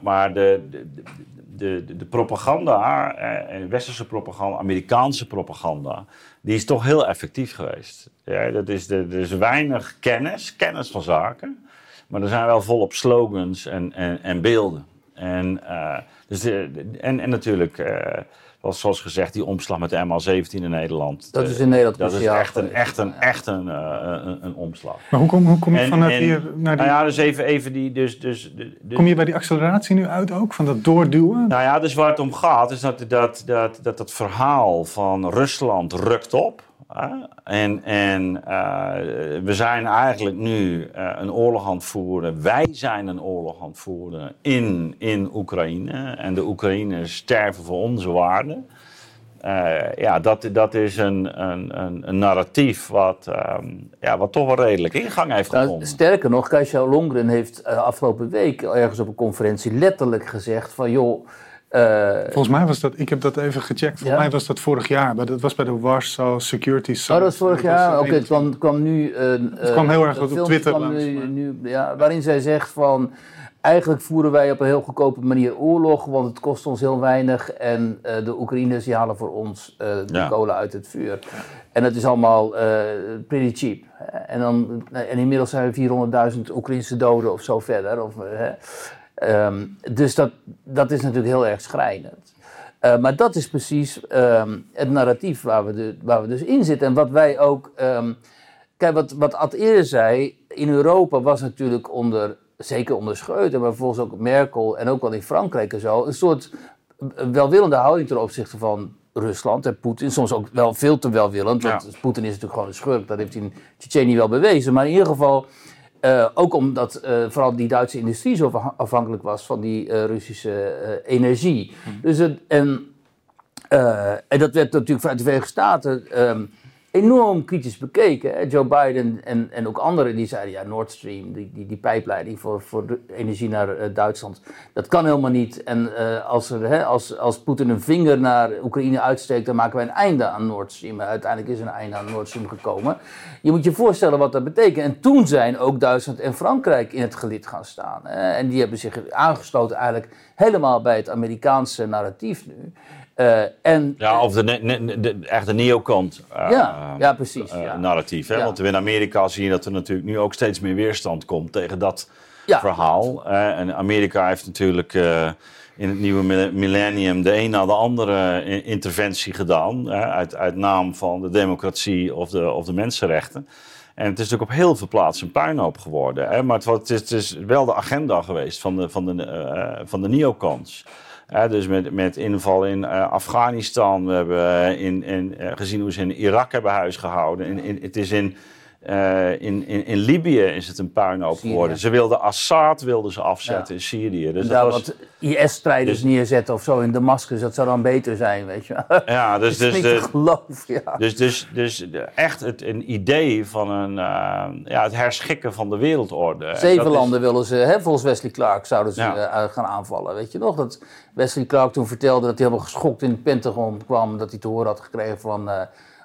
maar, de, de, de, de, propaganda, eh, westerse propaganda, Amerikaanse propaganda, die is toch heel effectief geweest. Ja, dat is er is weinig kennis, kennis van zaken. Maar er zijn wel volop slogans en, en, en beelden. En, dus de, en, en natuurlijk, uh, zoals gezegd, die omslag met de ML17 in Nederland. Dat is in Nederland Dat is echt een, echt een, echt een, uh, een, een, omslag. Maar hoe kom, hoe kom je en, vanuit en, hier naar die... Nou ja, dus even, even die... Dus, dus, dus, kom je bij die acceleratie nu uit ook, van dat doorduwen? Nou ja, dus waar het om gaat, is dat dat, dat, dat, dat verhaal van Rusland rukt op. En, en uh, we zijn eigenlijk nu uh, een oorlog aan het voeren. Wij zijn een oorlog aan het voeren in, in Oekraïne. En de Oekraïners sterven voor onze waarden. Uh, ja, dat, dat is een, een, een, een narratief wat, um, ja, wat toch wel redelijk ingang heeft gevonden. Nou, sterker nog, Kajsa Longren heeft afgelopen week ergens op een conferentie letterlijk gezegd van... joh, uh, Volgens mij was dat, ik heb dat even gecheckt, volgens ja? mij was dat vorig jaar, maar dat was bij de Warsaw Security Summit. Oh, dat was vorig jaar? Oké, het kwam, kwam nu... Uh, het kwam heel erg op Twitter langs. Nu, nu, ja, waarin zij zegt van, eigenlijk voeren wij op een heel goedkope manier oorlog, want het kost ons heel weinig en uh, de Oekraïners die halen voor ons de ja. kolen uit het vuur. En dat is allemaal pretty cheap. En, dan, en inmiddels zijn er 400.000 Oekraïnse doden of zo verder. Of, Um, dus dat, dat is natuurlijk heel erg schrijnend. Uh, maar dat is precies um, het narratief waar we, de, waar we dus in zitten. En wat wij ook. Um, kijk, wat, wat Ad eerder zei. In Europa was natuurlijk onder. Zeker onder Scheuten, maar volgens ook Merkel en ook wel in Frankrijk en zo. Een soort welwillende houding ten opzichte van Rusland en Poetin. Soms ook wel veel te welwillend. Want ja. Poetin is natuurlijk gewoon een schurk. Dat heeft hij in Tsjetsjenië wel bewezen. Maar in ieder geval uh, ook omdat uh, vooral die Duitse industrie zo afhankelijk was van die uh, Russische energie. Hmm. Dus het, en, en dat werd natuurlijk vanuit de Verenigde Staten um, enorm kritisch bekeken. Joe Biden en, en ook anderen die zeiden, ja, Nord Stream, die, die, die pijpleiding voor, voor energie naar uh, Duitsland, dat kan helemaal niet. En uh, als, er, hè, als, als Poetin een vinger naar Oekraïne uitsteekt, dan maken wij een einde aan Nord Stream. Uiteindelijk is een einde aan Nord Stream gekomen. Je moet je voorstellen wat dat betekent. En toen zijn ook Duitsland en Frankrijk in het gelid gaan staan. En die hebben zich aangesloten eigenlijk helemaal bij het Amerikaanse narratief nu. Uh, en, ja, of de, ne, de, echt de neocont uh, ja, ja, precies, uh, ja. narratief. Hè? Ja. Want in Amerika zie je dat er natuurlijk nu ook steeds meer weerstand komt tegen dat Ja. verhaal. en Amerika heeft natuurlijk in het nieuwe millennium de een na de andere interventie gedaan. uit, uit naam van de democratie of de, of de mensenrechten. En het is natuurlijk op heel veel plaatsen een puinhoop geworden. Hè? Maar het, het, is, het is wel de agenda geweest van de, van de, eh, van de neocons. Dus met, met inval in eh, Afghanistan. We hebben eh, in, in, eh, gezien hoe ze in Irak hebben huisgehouden. In, in, het is in, eh, in, in, in Libië is het een puinhoop geworden. Ze wilden Assad wilden ze afzetten Ja. in Syrië. Dus daar was, wat IS-strijders dus- neerzetten of zo in Damascus, dat zou dan beter zijn, weet je ja, *laughs* dus, dus, ja. Dus, dus, dus de- echt het, een idee van een, eh, ja, het herschikken van de wereldorde. En Zeven is- landen willen ze, hè, volgens Wesley Clark, zouden ze Ja. eh, gaan aanvallen. Weet je nog dat Wesley Clark toen vertelde dat hij helemaal geschokt in het Pentagon kwam. Dat hij te horen had gekregen van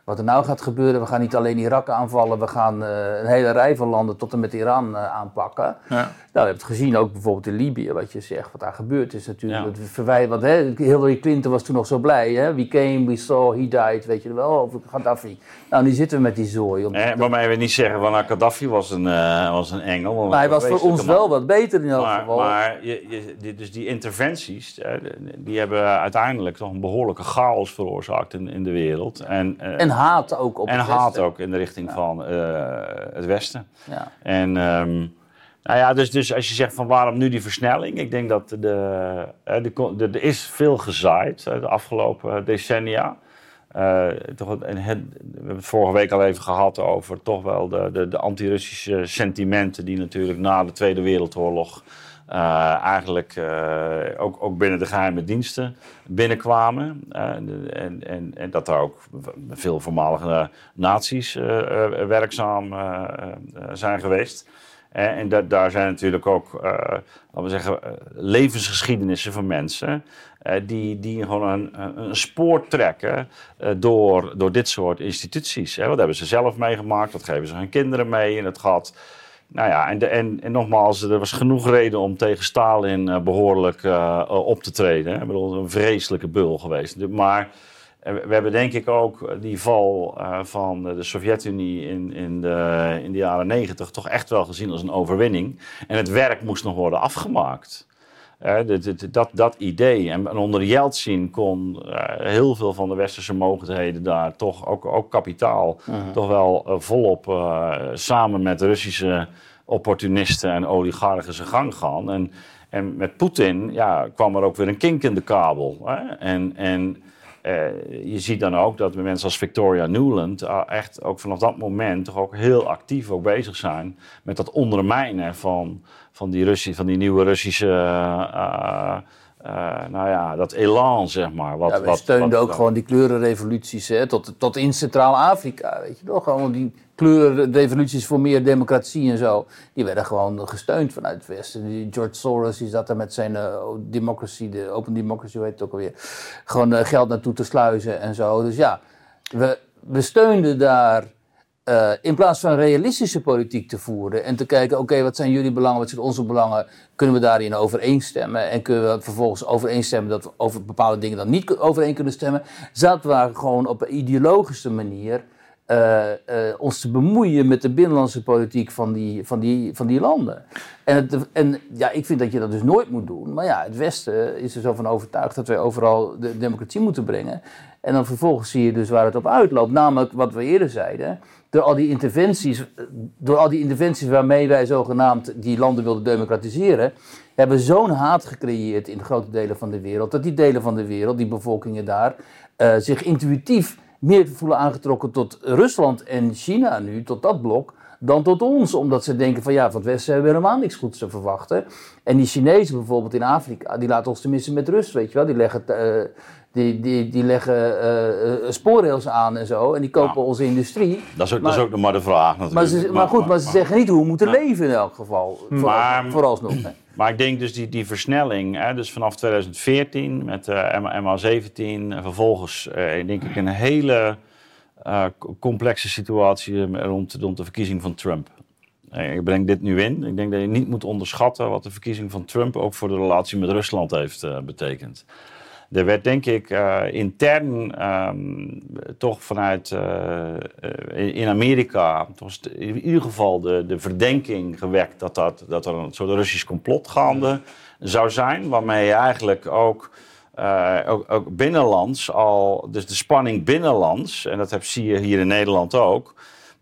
wat er nou gaat gebeuren. We gaan niet alleen Irak aanvallen, we gaan eh, een hele rij van landen tot en met Iran eh, aanpakken. Ja. Nou, je hebt het gezien ook bijvoorbeeld in Libië, wat je zegt, wat daar gebeurd is natuurlijk. Ja. Want hè, Hillary Clinton was toen nog zo blij. Hè? We came, we saw, he died, weet je wel, over Gaddafi. Nou, nu zitten we met die zooi. Om- Eh, waarmee we niet zeggen van nou, Gaddafi was een, eh, was een engel. maar hij was voor ons wel wat beter in elk Maar, geval. maar je, dus die interventies, die hebben uiteindelijk toch een behoorlijke chaos veroorzaakt in, in de wereld. En, En haat ook op en het haat Westen. ook in de richting van eh, het Westen. Ja. En ehm, nou ja, dus, dus als je zegt van waarom nu die versnelling? Ik denk dat de, eh, de, de, er is veel gezaaid eh, de afgelopen decennia. Toch het, en het, we hebben het vorige week al even gehad over toch wel de, de, de anti-Russische sentimenten die natuurlijk na de Tweede Wereldoorlog eh, eigenlijk eh, ook, ook binnen de geheime diensten binnenkwamen. Eh, en, en, en dat er ook veel voormalige eh, werkzaam zijn geweest. En da- daar zijn natuurlijk ook, laten we zeggen, levensgeschiedenissen van mensen. die, die gewoon een, spoor trekken door, door dit soort instituties. Hè. Wat hebben ze zelf meegemaakt? Wat geven ze hun kinderen mee? En het gaat. Nou ja, en, en, nogmaals, er was genoeg reden om tegen Stalin eh, behoorlijk eh, op te treden. hè. Ik een vreselijke bul geweest. Maar we hebben denk ik ook die val van de Sovjet-Unie in, in, de, in de jaren negentig toch echt wel gezien als een overwinning. En het werk moest nog worden afgemaakt. Dat, dat, idee. En, onder Yeltsin kon heel veel van de westerse mogelijkheden daar toch, ook, ook kapitaal, mhm. toch wel volop samen met Russische opportunisten en oligarchen zijn gang gaan. En, en met Poetin ja, kwam er ook weer een kink in de kabel. Hè? En, en eh, je ziet dan ook dat mensen als Victoria Newland echt ook vanaf dat moment toch ook heel actief ook bezig zijn met dat ondermijnen van, van, die, Russie, van die nieuwe Russische. Uh, nou ja, dat elan, zeg maar. Wat, ja, wij steunden ook gewoon die kleurenrevoluties hè, tot, tot in Centraal-Afrika, weet je toch? Gewoon die kleurenrevoluties voor meer democratie en zo, die werden gewoon gesteund vanuit het Westen. Die George Soros die zat er met zijn uh, democracy, de Open Democracy, hoe heet het ook alweer, gewoon geld naartoe te sluizen en zo. Dus ja, we, we steunden daar uh, in plaats van realistische politiek te voeren en te kijken, oké, wat zijn jullie belangen, wat zijn onze belangen, kunnen we daarin overeenstemmen en kunnen we vervolgens overeenstemmen dat we over bepaalde dingen dan niet overeen kunnen stemmen, zaten we gewoon op een ideologische manier uh, uh, ons te bemoeien met de binnenlandse politiek van die, van die, van die landen. En, en ja, ik vind dat je dat dus nooit moet doen. Maar ja, het Westen is er zo van overtuigd dat wij overal de democratie moeten brengen. En dan vervolgens zie je dus waar het op uitloopt. Namelijk wat we eerder zeiden. Door al die interventies, door al die interventies waarmee wij zogenaamd die landen wilden democratiseren, hebben zo'n haat gecreëerd in grote delen van de wereld. Dat die delen van de wereld, die bevolkingen daar, uh, zich intuïtief meer voelen aangetrokken tot Rusland en China nu, tot dat blok, dan tot ons. Omdat ze denken van ja, van het Westen hebben we helemaal niks goeds te verwachten. En die Chinezen bijvoorbeeld in Afrika, die laten ons tenminste met rust, weet je wel. Die leggen, uh, die, die, die leggen uh, spoorrails aan en zo. En die kopen onze industrie. Dat is, ook, maar, dat is ook nog maar de vraag natuurlijk. Maar, maar, goed, maar, ze zeggen niet hoe we moeten leven in elk geval. Maar, vooralsnog. Hè. Maar ik denk dus die, die versnelling, hè, dus vanaf 2014 met uh, MA17 en vervolgens uh, denk ik een hele complexe situatie rond, rond de verkiezing van Trump. Ik breng dit nu in. Ik denk dat je niet moet onderschatten wat de verkiezing van Trump ook voor de relatie met Rusland heeft betekend. Er werd denk ik uh, intern um, toch vanuit uh, in Amerika toch in ieder geval de, de verdenking gewekt dat, dat, dat er een soort Russisch complot gaande zou zijn. Waarmee je eigenlijk ook, ook, ook binnenlands al, dus de spanning binnenlands, en dat heb, zie je hier in Nederland ook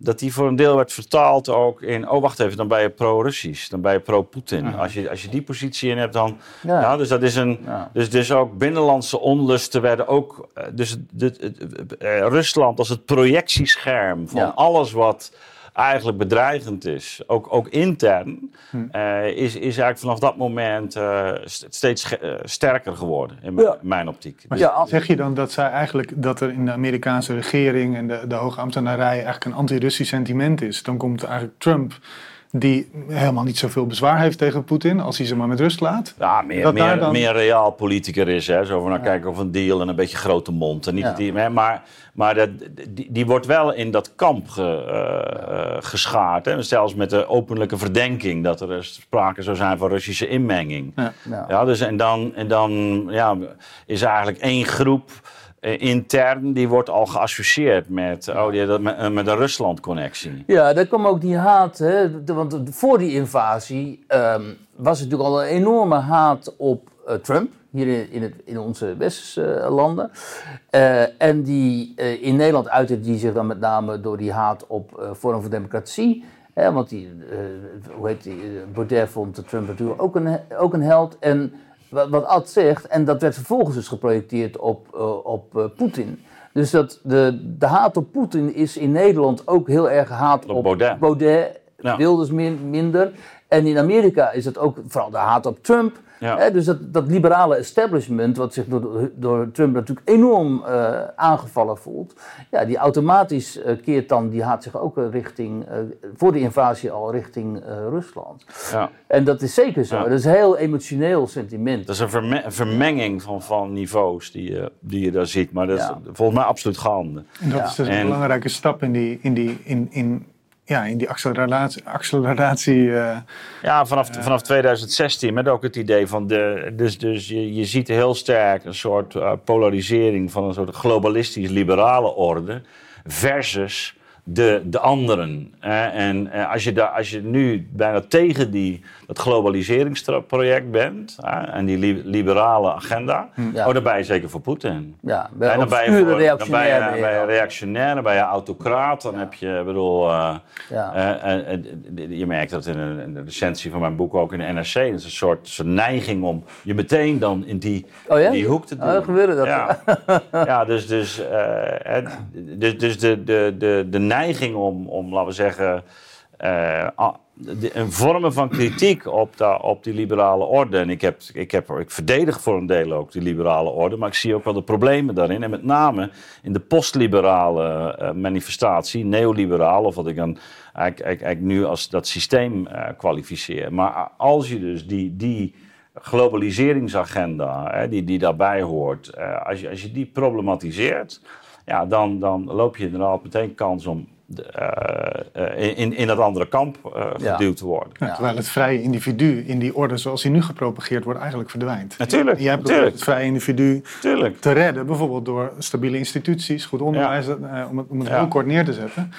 dat die voor een deel werd vertaald ook in... oh, wacht even, dan ben je pro-Russisch, dan ben je pro-Putin. Als, je, als je die positie in hebt, dan... Ja. dus dat is een... Dus, dus ook binnenlandse onlusten werden ook... Eh, dus de, eh, Rusland als het projectiescherm van alles wat eigenlijk bedreigend is, ook, ook intern, hm. uh, is, is eigenlijk vanaf dat moment uh, steeds uh, sterker geworden in mijn optiek. Maar ja, zeg je dan dat zij eigenlijk dat er in de Amerikaanse regering en de, de hoge ambtenarij eigenlijk een anti-Russisch sentiment is? Dan komt eigenlijk Trump die helemaal niet zoveel bezwaar heeft tegen Poetin als hij ze maar met rust laat. Ja, meer, meer, dan... meer reaal politicus is. Hè? Zo van, nou, kijken of een deal en een beetje grote mond. En niet die, maar maar dat, die, die, wordt wel in dat kamp ge, uh, geschaard. Hè? Zelfs met de openlijke verdenking dat er sprake zou zijn van Russische inmenging. Ja. ja dus en dan, en dan ja, is eigenlijk één groep intern, die wordt al geassocieerd met, oh, die, dat, met, eh, met Rusland-connectie. Ja, daar kwam ook die haat. Hè, want voor die invasie um, was er natuurlijk al een enorme haat op uh, Trump. Hier in, in, het, in onze westerse landen. en die in Nederland uitte die zich dan met name door die haat op Forum voor Democratie. Hè, want die, hoe heet die, Baudet vond Trump natuurlijk ook een, ook een held. En wat, wat Ad zegt, en dat werd vervolgens dus geprojecteerd op, uh, op uh, Poetin. Dus dat de, de haat op Poetin is in Nederland ook heel erg haat op, op Baudet. Baudet ja. Wilders min, minder. En in Amerika is het ook vooral de haat op Trump. Ja. dus dat, dat liberale establishment, wat zich door, door Trump natuurlijk enorm uh, aangevallen voelt, ja, die automatisch uh, keert dan, die haat zich ook richting, uh, voor de invasie al richting Rusland. Ja. En dat is zeker zo. Dat is een heel emotioneel sentiment. Dat is een, verme vermenging van, van niveaus die, je, die je daar ziet, maar dat is volgens mij absoluut gaande. En dat is dus een belangrijke stap in die, in die, in, in ja, in die acceleratie. acceleratie eh, ja, vanaf, vanaf 2016 met ook het idee van de. Dus, dus je, je ziet heel sterk een soort uh, polarisering van een soort globalistisch-liberale orde versus de, de anderen. en eh, als, je daar, als je nu bijna tegen die, dat globaliseringsproject bent en die liberale agenda, hm. oh, dan ben je zeker voor Poetin. Ja, bij en dan ben je, voor, dan ben je, ben je reactionair, dan ben je autocraat, dan heb je, bedoel, uh, ja. uh, je merkt dat in een, de recensie van mijn boek ook in de NRC, dat is een soort, soort neiging om je meteen dan in die, oh, ja? die hoek te doen. Oh, gebeurde dat? Ja, *laughs* ja dus, dus, dus, dus de, de, de, de neiging om, om laten we zeggen, een vormen van kritiek op, de, op die liberale orde. En ik, heb, ik, heb, ik verdedig voor een deel ook die liberale orde, maar ik zie ook wel de problemen daarin. En met name in de postliberale uh, manifestatie, neoliberaal, of wat ik dan eigenlijk, eigenlijk, nu als dat systeem uh, kwalificeer. Maar als je dus die. die globaliseringsagenda, hè, die, die daarbij hoort, als, je, als je die problematiseert, ja, dan, dan loop je inderdaad meteen kans om uh, in, in dat andere kamp uh, geduwd te worden. Ja, terwijl het vrije individu in die orde zoals die nu gepropageerd wordt eigenlijk verdwijnt. Natuurlijk. Jij hebt het vrije individu te redden, bijvoorbeeld door stabiele instituties, goed onderwijs, om het, om het heel kort neer te zetten.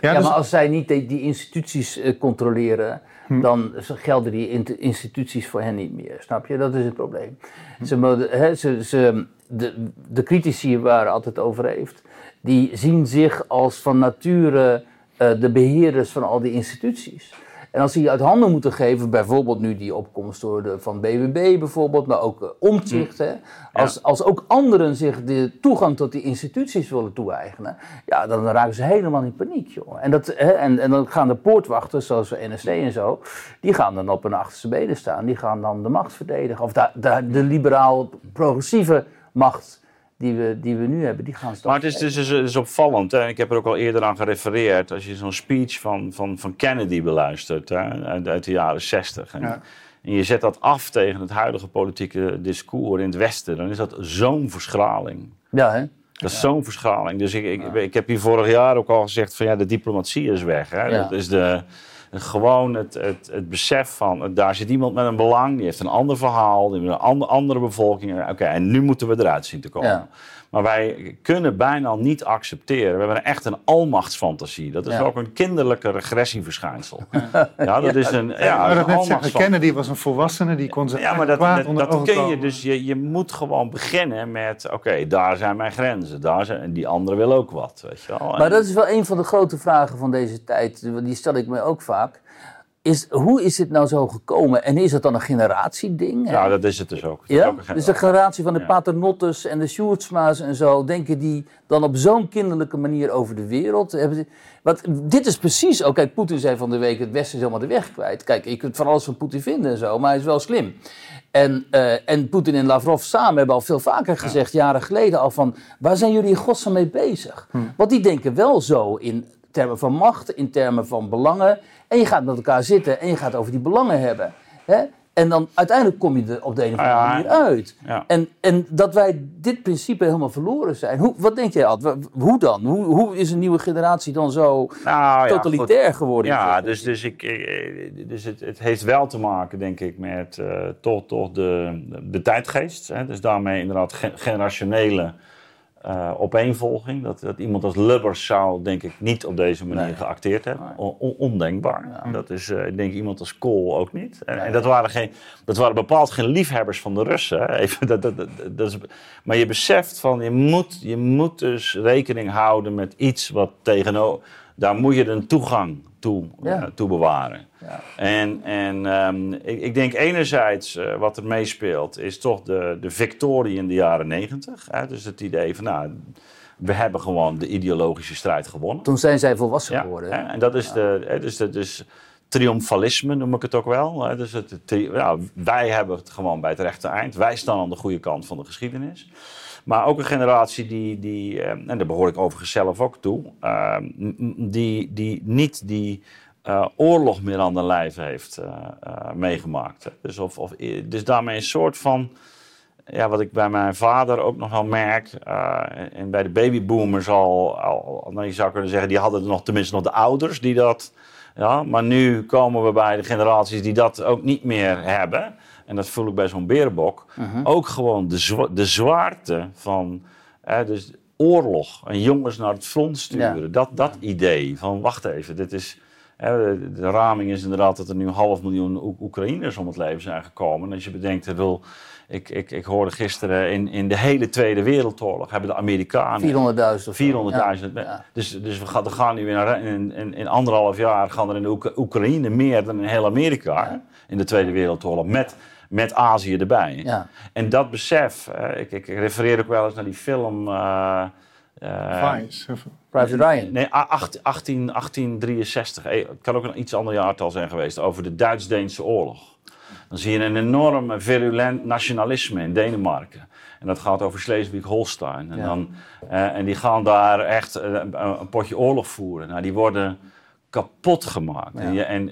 Ja, dus... maar als zij niet die, die instituties controleren, hm. dan gelden die instituties voor hen niet meer. Snap je? Dat is het probleem. Hm. Ze, he, ze, ze, de, de critici waar altijd over heeft, die zien zich als van nature uh, de beheerders van al die instituties. En als die uit handen moeten geven, bijvoorbeeld nu die opkomst door de, van BBB bijvoorbeeld, maar ook uh, omzicht, als, als ook anderen zich de toegang tot die instituties willen toe-eigenen, ja, dan raken ze helemaal in paniek, joh. En, dat, hè, en, en dan gaan de poortwachters, zoals de NSC en zo, die gaan dan op hun achterste benen staan, die gaan dan de macht verdedigen, of de, de, de liberaal-progressieve macht die we, die we nu hebben, die gaan Maar het is, dus, het is opvallend, hè? ik heb er ook al eerder aan gerefereerd, als je zo'n speech van, van, van Kennedy beluistert hè? Uit, uit de jaren 60. En, ja. en je zet dat af tegen het huidige politieke discours in het Westen, dan is dat zo'n verschraling. Ja, hè? Dat is zo'n verschraling. Dus ik, ik, ik, heb hier vorig jaar ook al gezegd van ja, de diplomatie is weg. Hè? Dat is de, gewoon het, het, het besef van, daar zit iemand met een belang, die heeft een ander verhaal, die heeft een andere bevolking. Oké, en nu moeten we eruit zien te komen. Maar wij kunnen bijna niet accepteren. We hebben echt een almachtsfantasie. Dat is ook een kinderlijke regressieverschijnsel. *laughs* Ja, dat is een. Ja, dat net zeggen, Kennedy was een volwassene, die kon ze. Ja, maar dat, dat, dat kun je. Dus je, je moet gewoon beginnen met: oké, daar zijn mijn grenzen. Daar zijn, en die anderen willen ook wat. Weet je wel. Maar dat is wel een van de grote vragen van deze tijd. Die stel ik me ook vaak. Is, hoe is dit nou zo gekomen? En is het dan een generatieding? Ja, dat is het dus ook. ja? dus de generatie van de ja. Paternottes en de Sjoerdsma's en zo, denken die dan op zo'n kinderlijke manier over de wereld? Want dit is precies, ook oh, kijk, Poetin zei van de week, het Westen is helemaal de weg kwijt. Kijk, je kunt van alles van Poetin vinden en zo, maar hij is wel slim. En, uh, en Poetin en Lavrov samen hebben al veel vaker gezegd, jaren geleden al van, waar zijn jullie in godsnaam mee bezig? Hm. Want die denken wel zo in termen van macht, in termen van belangen. En je gaat met elkaar zitten en je gaat over die belangen hebben. Hè? En dan uiteindelijk kom je er op de een of andere manier uit. En, en dat wij dit principe helemaal verloren zijn. Hoe, wat denk jij, Ad? Hoe dan? Hoe, hoe is een nieuwe generatie dan zo nou, totalitair geworden? Ja, dus, dus, ik, eh, dus het, het heeft wel te maken, denk ik, met uh, toch, toch de, de tijdgeest. Hè? Dus daarmee inderdaad generationele uh, opeenvolging. Dat, dat iemand als Lubbers zou, denk ik, niet op deze manier geacteerd hebben. ondenkbaar. Dat is, uh, ik denk iemand als Kool ook niet. En, en, dat, waren geen, dat waren bepaald geen liefhebbers van de Russen. Even, dat, dat, dat, is, maar je beseft van, je moet, je moet dus rekening houden met iets wat tegenover... Daar moet je een toegang toe, uh, toe bewaren. Ja. En, en um, ik, ik, denk enerzijds uh, wat er meespeelt is toch de, de victorie in de jaren negentig. Dus het idee van nou, we hebben gewoon de ideologische strijd gewonnen. Toen zijn zij volwassen geworden. Hè? En dat is de, dus, de, dus triomfalisme noem ik het ook wel. Dus het, ja, wij hebben het gewoon bij het rechte eind. Wij staan aan de goede kant van de geschiedenis. Maar ook een generatie die, die eh, en daar behoor ik overigens zelf ook toe, uh, die, die niet die uh, oorlog meer aan de lijf heeft meegemaakt. Dus, of, of, dus daarmee een soort van ja, wat ik bij mijn vader ook nog wel merk, eh, en bij de babyboomers al, al, nou, je zou kunnen zeggen, die hadden nog tenminste nog de ouders die dat, ja, maar nu komen we bij de generaties die dat ook niet meer hebben. En dat voel ik bij zo'n berenbok. Ook gewoon de, zwa- de zwaarte van, eh, dus oorlog en jongens naar het front sturen. Dat, dat idee van, wacht even, dit is... hè, de, raming is inderdaad dat er nu een half miljoen Oek- Oekraïners om het leven zijn gekomen. En als je bedenkt, wil, ik, ik, ik hoorde gisteren in, in de hele Tweede Wereldoorlog hebben de Amerikanen 400.000 of zo. 400.000. Ja, ja. Dus, dus we gaan, we gaan nu in, in, in anderhalf jaar gaan er in Oek- Oekraïne meer dan in heel Amerika hè, in de Tweede Wereldoorlog. Met, met Azië erbij. Ja. En dat besef, eh, ik, ik refereer ook wel eens naar die film. eh, eh, Vice. of- Private Ryan. Nee, a- acht- 18, 1863. Eh, Het kan ook een iets ander jaartal zijn geweest. Over de Duits-Deense oorlog. Dan zie je een enorme virulent nationalisme in Denemarken. En dat gaat over Schleswig-Holstein. En, Ja. dan, eh, en die gaan daar echt een, een potje oorlog voeren. Nou, die worden kapot gemaakt. Ja. En, je, en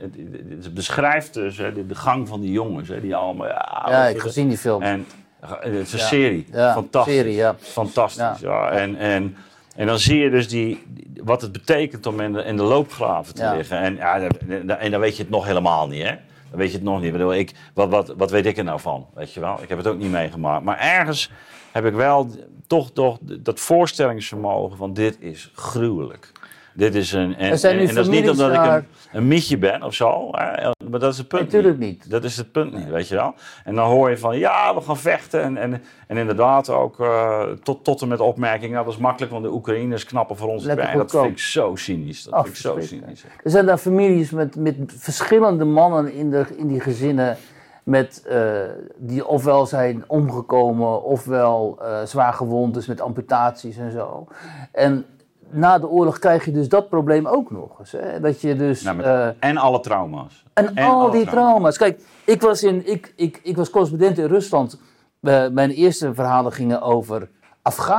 het, beschrijft dus hè, de, de gang van die jongens. Hè, die allemaal... Ja, ik heb gezien die film. en eh, het is een Ja. serie. Fantastisch. serie, ja. Fantastisch. Ja. En, en, en dan zie je dus die, wat het betekent om in de, in de loopgraven te liggen. En, ja, en dan weet je het nog helemaal niet, hè? Dan weet je het nog niet. Ik bedoel, ik, wat, wat, wat weet ik er nou van? Weet je wel? Ik heb het ook niet meegemaakt. Maar ergens heb ik wel toch, toch dat voorstellingsvermogen van dit is gruwelijk. Dit is een. En, zijn en, en dat is niet omdat ik een, een mietje ben of zo. Hè? Maar dat is het punt. Natuurlijk niet. Dat is het punt niet, weet je wel. En dan hoor je van, ja, we gaan vechten. En, en, en inderdaad ook eh, tot, tot en met opmerking, nou, dat is makkelijk, want de Oekraïners knappen voor ons. En dat vind ik zo cynisch. Dat vind ik zo cynisch. Er zijn daar families met, met verschillende mannen in, de, in die gezinnen. Met, eh, die ofwel zijn omgekomen, ofwel eh, zwaar gewond, dus met amputaties en zo. En na de oorlog krijg je dus dat probleem ook nog eens. Hè? Dat je dus. Nou, met- eh, en alle trauma's. en, En al alle die trauma's. trauma's. Kijk, ik was, in, ik, ik, ik was correspondent in Rusland. Mijn eerste verhalen gingen over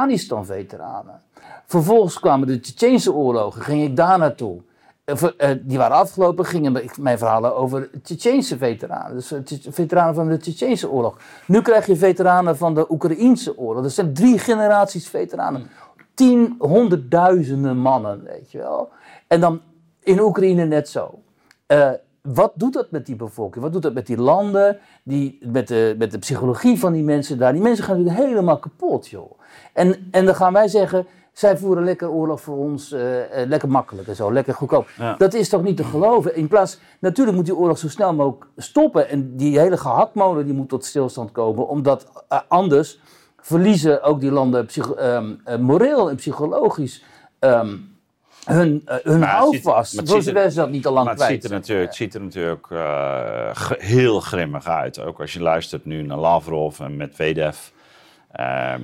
Afghanistan-veteranen. Vervolgens kwamen de Tsjetsjeense oorlogen, ging ik daar naartoe. Eh, eh, die waren afgelopen, gingen mijn- verhalen over Tsjetsjeense veteranen. Dus veteranen van de Tsjetsjeense oorlog. Nu krijg je veteranen van de Oekraïense oorlog. Dat zijn drie generaties veteranen. Tien, honderdduizenden mannen, weet je wel. En dan in Oekraïne net zo. Eh, wat doet dat met die bevolking? Wat doet dat met die landen? Die, met, de, met de psychologie van die mensen daar? Die mensen gaan natuurlijk helemaal kapot, joh. En, en dan gaan wij zeggen, zij voeren lekker oorlog voor ons, eh, eh, lekker makkelijk en zo, lekker goedkoop. Ja. Dat is toch niet te geloven? In plaats, natuurlijk moet die oorlog zo snel mogelijk stoppen. En die hele gehaktmolen die moet tot stilstand komen, omdat anders verliezen ook die landen eh, moreel en psychologisch ehm, hun, eh, hun het houvast. het zover ze dat niet al lang Maar het kwijt ziet er natuurlijk, het ziet er natuurlijk eh, heel grimmig uit. Ook als je luistert nu naar Lavrov en Medvedev. Ehm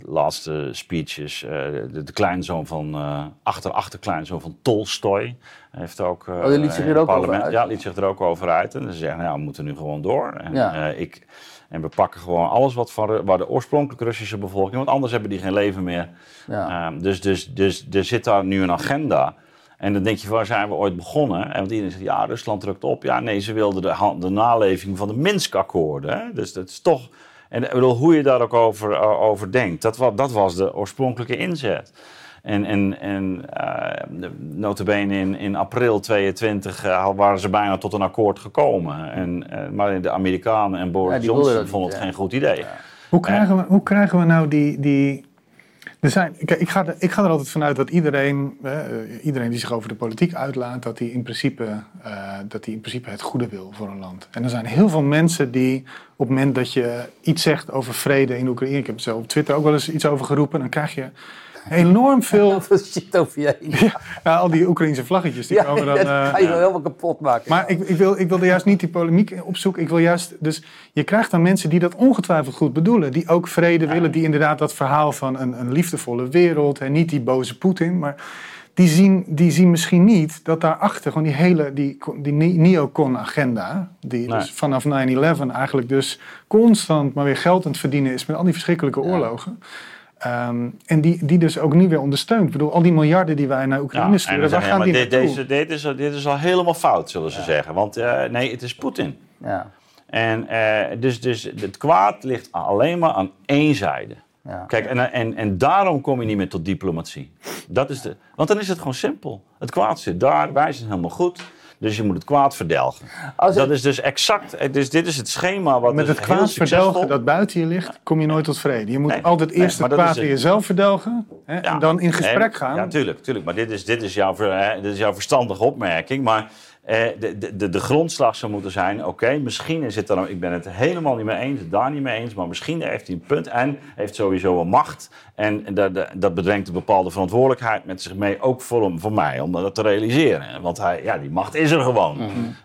laatste speeches. de, de kleinzoon van, eh achter, achterkleinzoon van Tolstoy. Heeft ook, eh, Oh, liet zich er het ook over uit. Ja, liet zich er ook over uit. En ze zeggen, nou, we moeten nu gewoon door. En, Ja. ik, en we pakken gewoon alles wat van, waar de oorspronkelijke Russische bevolking... Want anders hebben die geen leven meer. Ja. Ehm, dus, dus, dus er zit daar nu een agenda. En dan denk je, waar zijn we ooit begonnen? En want iedereen zegt, ja, Rusland drukt op. Ja, nee, ze wilden de, de naleving van de Minsk-akkoorden. Dus dat is toch... En ik bedoel, hoe je daar ook over, eh, over denkt, dat, dat was de oorspronkelijke inzet. En, en, en eh, notabene in, in april 22 eh, waren ze bijna tot een akkoord gekomen. En, eh, maar de Amerikanen en Ja, Boris die Johnson vonden niet, het ja. geen goed idee. Hoe krijgen, we, hoe krijgen we nou die. die er zijn, kijk, ik, ga er, ik ga er altijd vanuit dat iedereen, iedereen die zich over de politiek uitlaat, dat hij in, principe, eh, dat hij in principe het goede wil voor een land. En er zijn heel veel mensen die op het moment dat je iets zegt over vrede in Oekraïne, ik heb er zo op Twitter ook wel eens iets over geroepen, dan krijg je enorm *laughs* veel. Heel veel shit over je heen. Ja, al die Oekraïnse vlaggetjes die komen dan. eh, ga je wel helemaal kapot maken. maar ik, ik, wil, ik wilde juist niet die polemiek opzoeken. Ik wil juist, dus je krijgt dan mensen die dat ongetwijfeld goed bedoelen. Die ook vrede willen. Die inderdaad dat verhaal van een, een liefdevolle wereld. En niet die boze Poetin. Maar die zien, die zien misschien niet dat daarachter gewoon die hele die, die ne- neocon-agenda. Die Nee. dus vanaf 9-11 eigenlijk dus constant maar weer geld aan het verdienen is met al die verschrikkelijke oorlogen. Ehm, en die, die dus ook niet weer ondersteunt. Ik bedoel, al die miljarden die wij naar Oekraïne en sturen, waar gaan ja, die maar dit, naartoe? deze, dit, is, al- dit is al helemaal fout, zullen ze zeggen. Want eh, nee, het is Poetin. ja. En eh, dus, dus het kwaad ligt alleen maar aan één zijde. Ja. Kijk, en, en, en daarom kom je niet meer tot diplomatie. Dat is de, want dan is het gewoon simpel. Het kwaad zit daar, wij zijn helemaal goed. Dus je moet het kwaad verdelgen. Als Dat het- is dus exact, dus dit is het schema wat Met dus het kwaad verdelgen dat buiten je ligt, kom je nooit tot vrede. Je moet Nee, altijd eerst het kwaad in het. jezelf verdelgen hè, Ja. en dan in gesprek Nee, gaan. Ja, tuurlijk, tuurlijk. Maar dit is, dit is, jouw, dit is jouw verstandige opmerking. Maar de, de, de, de grondslag zou moeten zijn... oké, misschien is het dan... ik ben het helemaal niet mee eens, daar niet mee eens... maar misschien heeft hij een punt en heeft sowieso een macht... en dat, dat- bedrengt een bepaalde verantwoordelijkheid met zich mee... ook voor, hem, voor mij, om dat te realiseren. Want hij, ja, die macht is er gewoon.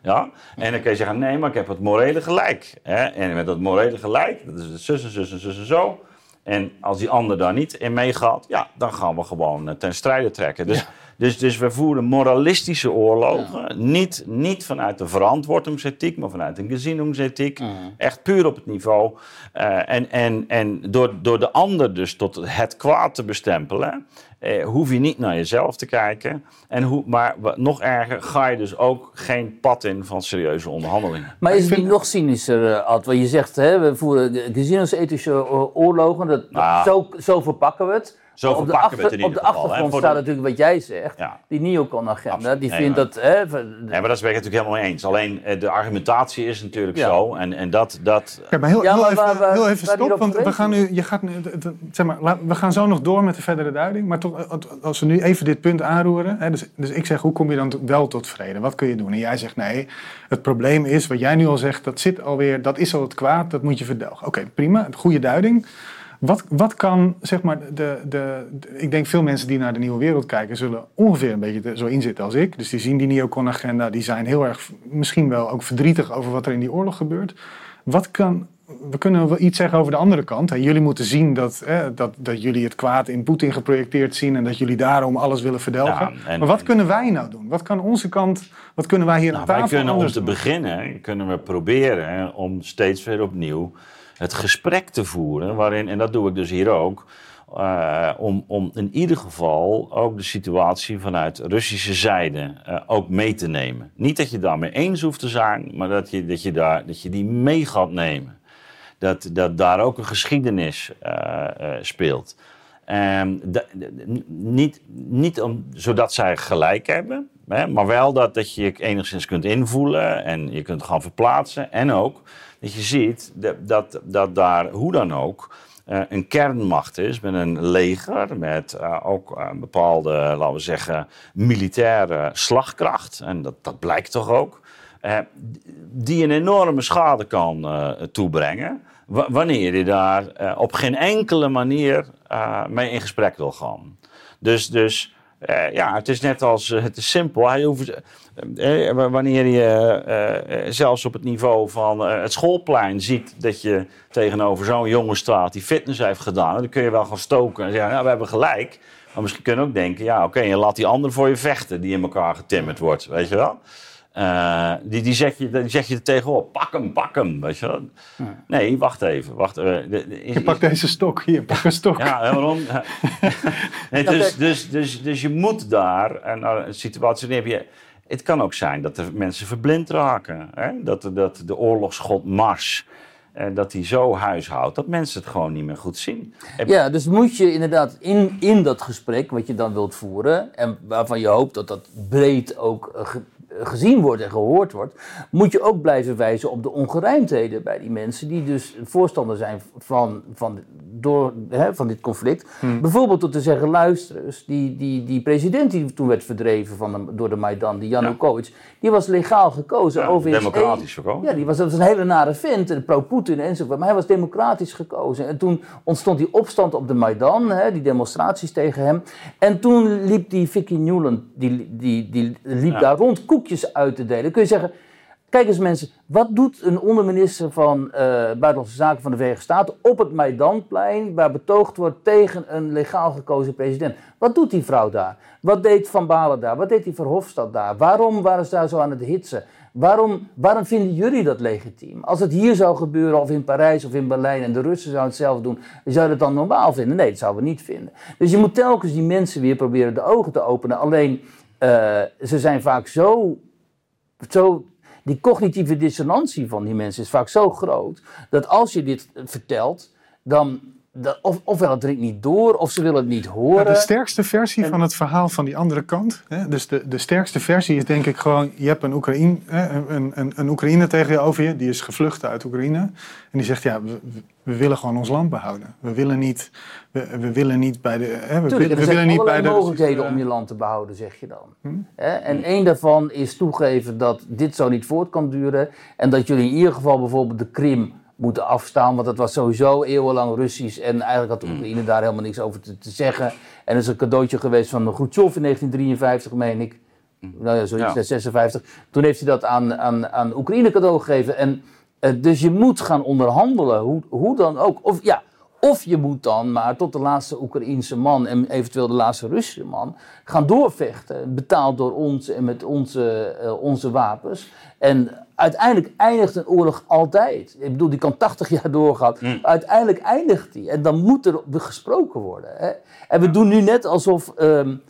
ja? En dan kun je zeggen, nee, maar ik heb het morele gelijk. Hè? En met dat morele gelijk, dat is het zus en zus en zus en zo... En als die ander daar niet in meegaat, ja, dan gaan we gewoon eh, ten strijde trekken. Dus, dus, dus we voeren moralistische oorlogen. Niet, niet vanuit de verantwoordingsethiek, maar vanuit een gezienungsethiek. Echt puur op het niveau. eh, en en, en door, door de ander dus tot het kwaad te bestempelen, eh, hoef je niet naar jezelf te kijken. En hoe, maar wat nog erger, ga je dus ook geen pad in van serieuze onderhandelingen. Maar is het niet nog cynischer, eh, Ad? Want je zegt, hè, we voeren gezinnethische oorlogen, dat, dat- Nou. zo, zo verpakken we het. Zo op de, verpakken we het in op ieder de geval, hè, achtergrond voor staat de- natuurlijk wat jij zegt. Ja. Die neocon-agenda, Absoluut. die Nee, vindt maar- dat... Hè, Nee, maar dat ben ik het natuurlijk helemaal mee eens. Alleen eh, de argumentatie is natuurlijk Ja. zo. En, en dat, dat, Ja, maar heel, Ja, heel maar even, waar- waar- heel even waar stop, op want we gaan nu, je gaat nu, zeg maar, laat- we gaan zo nog door met de verdere duiding. Maar toch, eh, als we nu even dit punt aanroeren, hè, dus, dus ik zeg, hoe kom je dan wel tot vrede? Wat kun je doen? En jij zegt, nee, het probleem is, wat jij nu al zegt, dat zit alweer, dat is al het kwaad, dat moet je verdelgen. Oké, prima, goede duiding. Wat, wat kan, zeg maar, de, de, de- ik denk veel mensen die naar de nieuwe wereld kijken, zullen ongeveer een beetje zo inzitten als ik. Dus die zien die neocon-agenda, die zijn heel erg, misschien wel ook verdrietig over wat er in die oorlog gebeurt. Wat kan, we kunnen wel iets zeggen over de andere kant. Jullie moeten zien dat, hè, dat, dat jullie het kwaad in Poetin geprojecteerd zien en dat jullie daarom alles willen verdelgen. Ja, en- maar wat kunnen wij nou doen? Wat kan onze kant, wat kunnen wij hier Nou, aan wij tafel kunnen om te doen? beginnen, kunnen we proberen hè, om steeds weer opnieuw het gesprek te voeren. Waarin, en dat doe ik dus hier ook, eh, om, om in ieder geval ook de situatie vanuit Russische zijde eh, ook mee te nemen. Niet dat je daarmee eens hoeft te zijn, maar dat je, dat je, daar, dat je die mee gaat nemen. Dat, dat daar ook een geschiedenis eh, speelt. Ehm, da- d- niet, niet om, zodat zij gelijk hebben, hè, maar wel dat, dat je je enigszins kunt invoelen en je kunt gaan verplaatsen. En ook dat je ziet dat, dat, dat daar hoe dan ook eh, een kernmacht is met een leger, met eh, ook eh, een bepaalde, laten we zeggen, militaire slagkracht. En dat, dat blijkt toch ook. die een enorme schade kan toebrengen. wa- wanneer je daar op geen enkele manier mee in gesprek wil gaan. Dus, dus eh, ja, het is net als, eh, het is simpel. Hij hoeft, eh, wanneer je zelfs op het niveau van het schoolplein ziet dat je tegenover zo'n jongen staat die fitness heeft gedaan, dan kun je wel gaan stoken en zeggen, nou, we hebben gelijk. Maar misschien kun je ook denken, ja oké, je laat die ander voor je vechten die in elkaar getimmerd wordt, weet je wel. Eh, die, die, zeg je, die zeg je er tegenop. Pak hem, pak hem. Weet je wel? Nee, wacht even. Wacht, eh, de- de- is- Je pakt deze stok, hier, pak een stok. ja, en waarom? *laughs* nee, dus, dus, dus, dus je moet daar een, een situatie heb je. Het kan ook zijn dat er mensen verblind raken. Hè? Dat, dat de oorlogsgod Mars, eh, dat hij zo huishoudt, dat mensen het gewoon niet meer goed zien. Ja, dus moet je inderdaad in, in dat gesprek wat je dan wilt voeren, en waarvan je hoopt dat dat breed ook eh, gezien wordt en gehoord wordt, moet je ook blijven wijzen op de ongerijmdheden bij die mensen die dus voorstander zijn van, van, door, hè, van dit conflict. Bijvoorbeeld door te zeggen, luister eens, die, die, die president die toen werd verdreven van de, door de Maidan, die Janukovic, die was legaal gekozen. Ja, democratisch gekozen. Ja, die was, dat was een hele nare vent, en pro-Poetin enzovoort. Maar hij was democratisch gekozen. En toen ontstond die opstand op de Maidan, hè, die demonstraties tegen hem. En toen liep die Vicky Newland, die, die, die liep Ja. daar rond uit te delen. Kun je zeggen, kijk eens mensen, wat doet een onderminister van eh, Buitenlandse Zaken van de Verenigde Staten op het Maidanplein, waar betoogd wordt tegen een legaal gekozen president? Wat doet die vrouw daar? Wat deed Van Balen daar? Wat deed die Verhofstadt daar? Waarom waren ze daar zo aan het hitsen? Waarom, waarom vinden jullie dat legitiem? Als het hier zou gebeuren, of in Parijs of in Berlijn, en de Russen zouden het zelf doen, zou je dat dan normaal vinden? Nee, dat zouden we niet vinden. Dus je moet telkens die mensen weer proberen de ogen te openen. Alleen, eh, ze zijn vaak zo, zo die cognitieve dissonantie van die mensen is vaak zo groot dat als je dit vertelt, dan of, ofwel het dringt niet door, of ze willen het niet horen. de sterkste versie van het verhaal van die andere kant. Hè, dus de, de sterkste versie is denk ik gewoon: je hebt een, Oekraïne, een, een, een Oekraïne tegen je over je, die is gevlucht uit Oekraïne. En die zegt: ja, we, willen gewoon ons land behouden. We willen niet, we, we willen niet bij de. Hè, we, Tuurlijk, we willen niet bij de. mogelijkheden om je land te behouden, zeg je dan. Hm? En één daarvan is toegeven dat dit zo niet voort kan duren. En dat jullie in ieder geval bijvoorbeeld de Krim moeten afstaan. Want dat was sowieso eeuwenlang Russisch. En eigenlijk had de mm. Oekraïne daar helemaal niks over te, te zeggen. En dat is een cadeautje geweest van Khrushchev in 1953, meen ik. Mm. Nou ja, zoiets, ja. 56. Toen heeft hij dat aan, aan, aan Oekraïne cadeau gegeven. En dus je moet gaan onderhandelen, hoe, hoe dan ook. Of ja, of je moet dan maar tot de laatste Oekraïense man en eventueel de laatste Russische man gaan doorvechten. Betaald door ons en met onze, uh, onze wapens. En uiteindelijk eindigt een oorlog altijd. Ik bedoel, die kan 80 *laughs* jaar doorgaan. Mm. Uiteindelijk eindigt die. En dan moet er gesproken worden. Hè? En we doen nu net alsof um,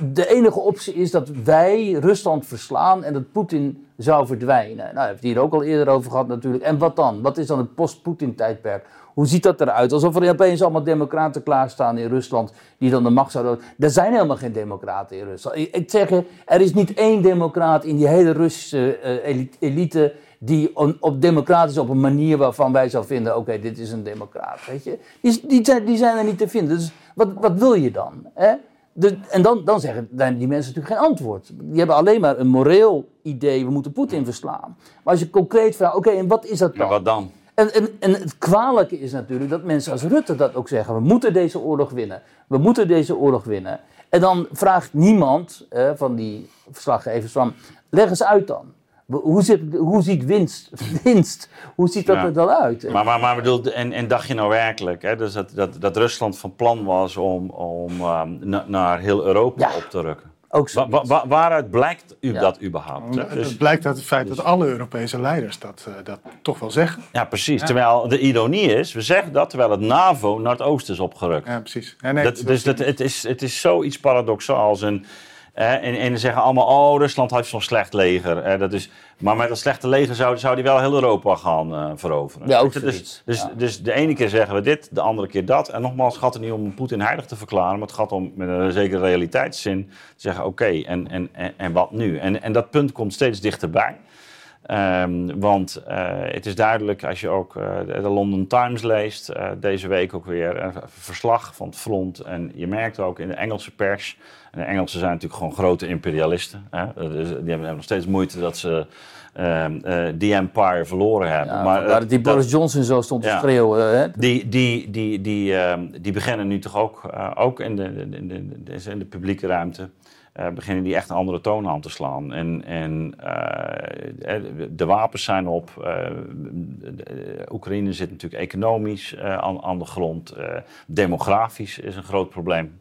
de enige optie is dat wij Rusland verslaan en dat Poetin zou verdwijnen. Nou, heeft het hier ook al eerder over gehad natuurlijk. En wat dan? Wat is dan het post-Poetin-tijdperk? Hoe ziet dat eruit? Alsof er opeens allemaal democraten klaarstaan in Rusland die dan de macht zouden... Er zijn helemaal geen democraten in Rusland. Ik zeg er is niet één democraat in die hele Russische uh, elite die op democratisch op een manier waarvan wij zouden vinden, oké, dit is een democraat, weet je. Die, die, zijn, die zijn er niet te vinden. Dus wat, wat wil je dan? Hè? De, en dan, dan zeggen die mensen natuurlijk geen antwoord. Die hebben alleen maar een moreel idee, we moeten Poetin verslaan. Maar als je concreet vraagt, oké, en wat is dat dan? Ja, wat dan? En, en, en het kwalijke is natuurlijk dat mensen als Rutte dat ook zeggen. We moeten deze oorlog winnen. We moeten deze oorlog winnen. En dan vraagt niemand eh, van die verslaggevers van, leg eens uit dan. Hoe, zit, hoe ziet winst, winst, hoe ziet dat er dan uit? Maar, maar, maar bedoel, en, en dacht je nou werkelijk hè, dus dat, dat, dat Rusland van plan was om, om um, naar heel Europa op te rukken? Ook wa, wa, waaruit blijkt u dat überhaupt? Het dus, blijkt uit het feit dat alle Europese leiders dat, uh, dat toch wel zeggen. Ja, precies. Terwijl de ironie is, we zeggen dat terwijl het NAVO naar het oosten is opgerukt. Ja, precies. Ja, nee, dat, dus dat, het, is, het is zoiets paradoxaals. En en, en zeggen allemaal, oh, Rusland heeft zo'n slecht leger. dat is, maar met dat slechte leger zou, zou die wel heel Europa gaan uh, veroveren. Ja, ook dus, dus, dus de ene keer zeggen we dit, de andere keer dat. En nogmaals, het gaat er niet om Poetin heilig te verklaren, maar het gaat om met een zekere realiteitszin te zeggen, oké, en, en, en, en, wat nu? En, en dat punt komt steeds dichterbij. Um, want uh, het is duidelijk, als je ook uh, de London Times leest, uh, deze week ook weer een verslag van het front. En je merkt ook in de Engelse pers en de Engelsen zijn natuurlijk gewoon grote imperialisten. Hè? Dus die hebben nog steeds moeite dat ze uh, uh, die empire verloren hebben. Ja, maar, uh, die Boris Johnson zo stond te ja, schreeuwen. Hè? Die, die, die, die, ehm, die beginnen nu toch ook, eh, ook in de, in, de, in, de, in de publieke ruimte... beginnen die echt een andere toon aan te slaan. En, en de wapens zijn op. Oekraïne zit natuurlijk economisch aan, aan de grond. demografisch is een groot probleem.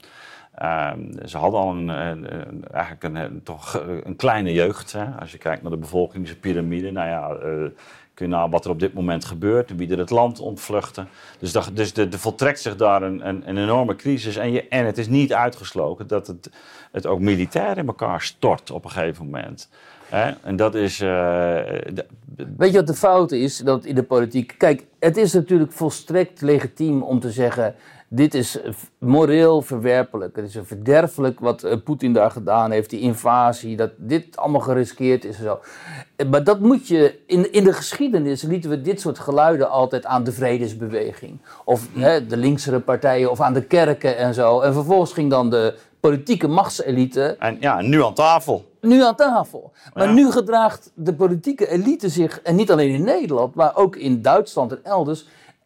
Ehm, ze hadden al een, een, eigenlijk een, toch een kleine jeugd. Hè? Als je kijkt naar de bevolkingspyramide, nou ja, uh, kun je nou wat er op dit moment gebeurt, wie er het land ontvluchten. Dus, dat, dus er voltrekt zich daar een, een, enorme crisis. En, je, en het is niet uitgesloten dat het, het ook militair in elkaar stort op een gegeven moment. Hè? En dat is. Weet je wat de fout is? Dat in de politiek. Kijk, het is natuurlijk volstrekt legitiem om te zeggen dit is moreel verwerpelijk. Het is een verderfelijk wat uh, Poetin daar gedaan heeft, die invasie, dat dit allemaal geriskeerd is en zo. Eh, maar dat moet je, in, in de geschiedenis lieten we dit soort geluiden altijd aan de vredesbeweging. Of hè, de linksere partijen of aan de kerken en zo. En vervolgens ging dan de politieke machtselite. En ja, nu aan tafel. Nu aan tafel. Maar nu gedraagt de politieke elite zich, en niet alleen in Nederland, maar ook in Duitsland en elders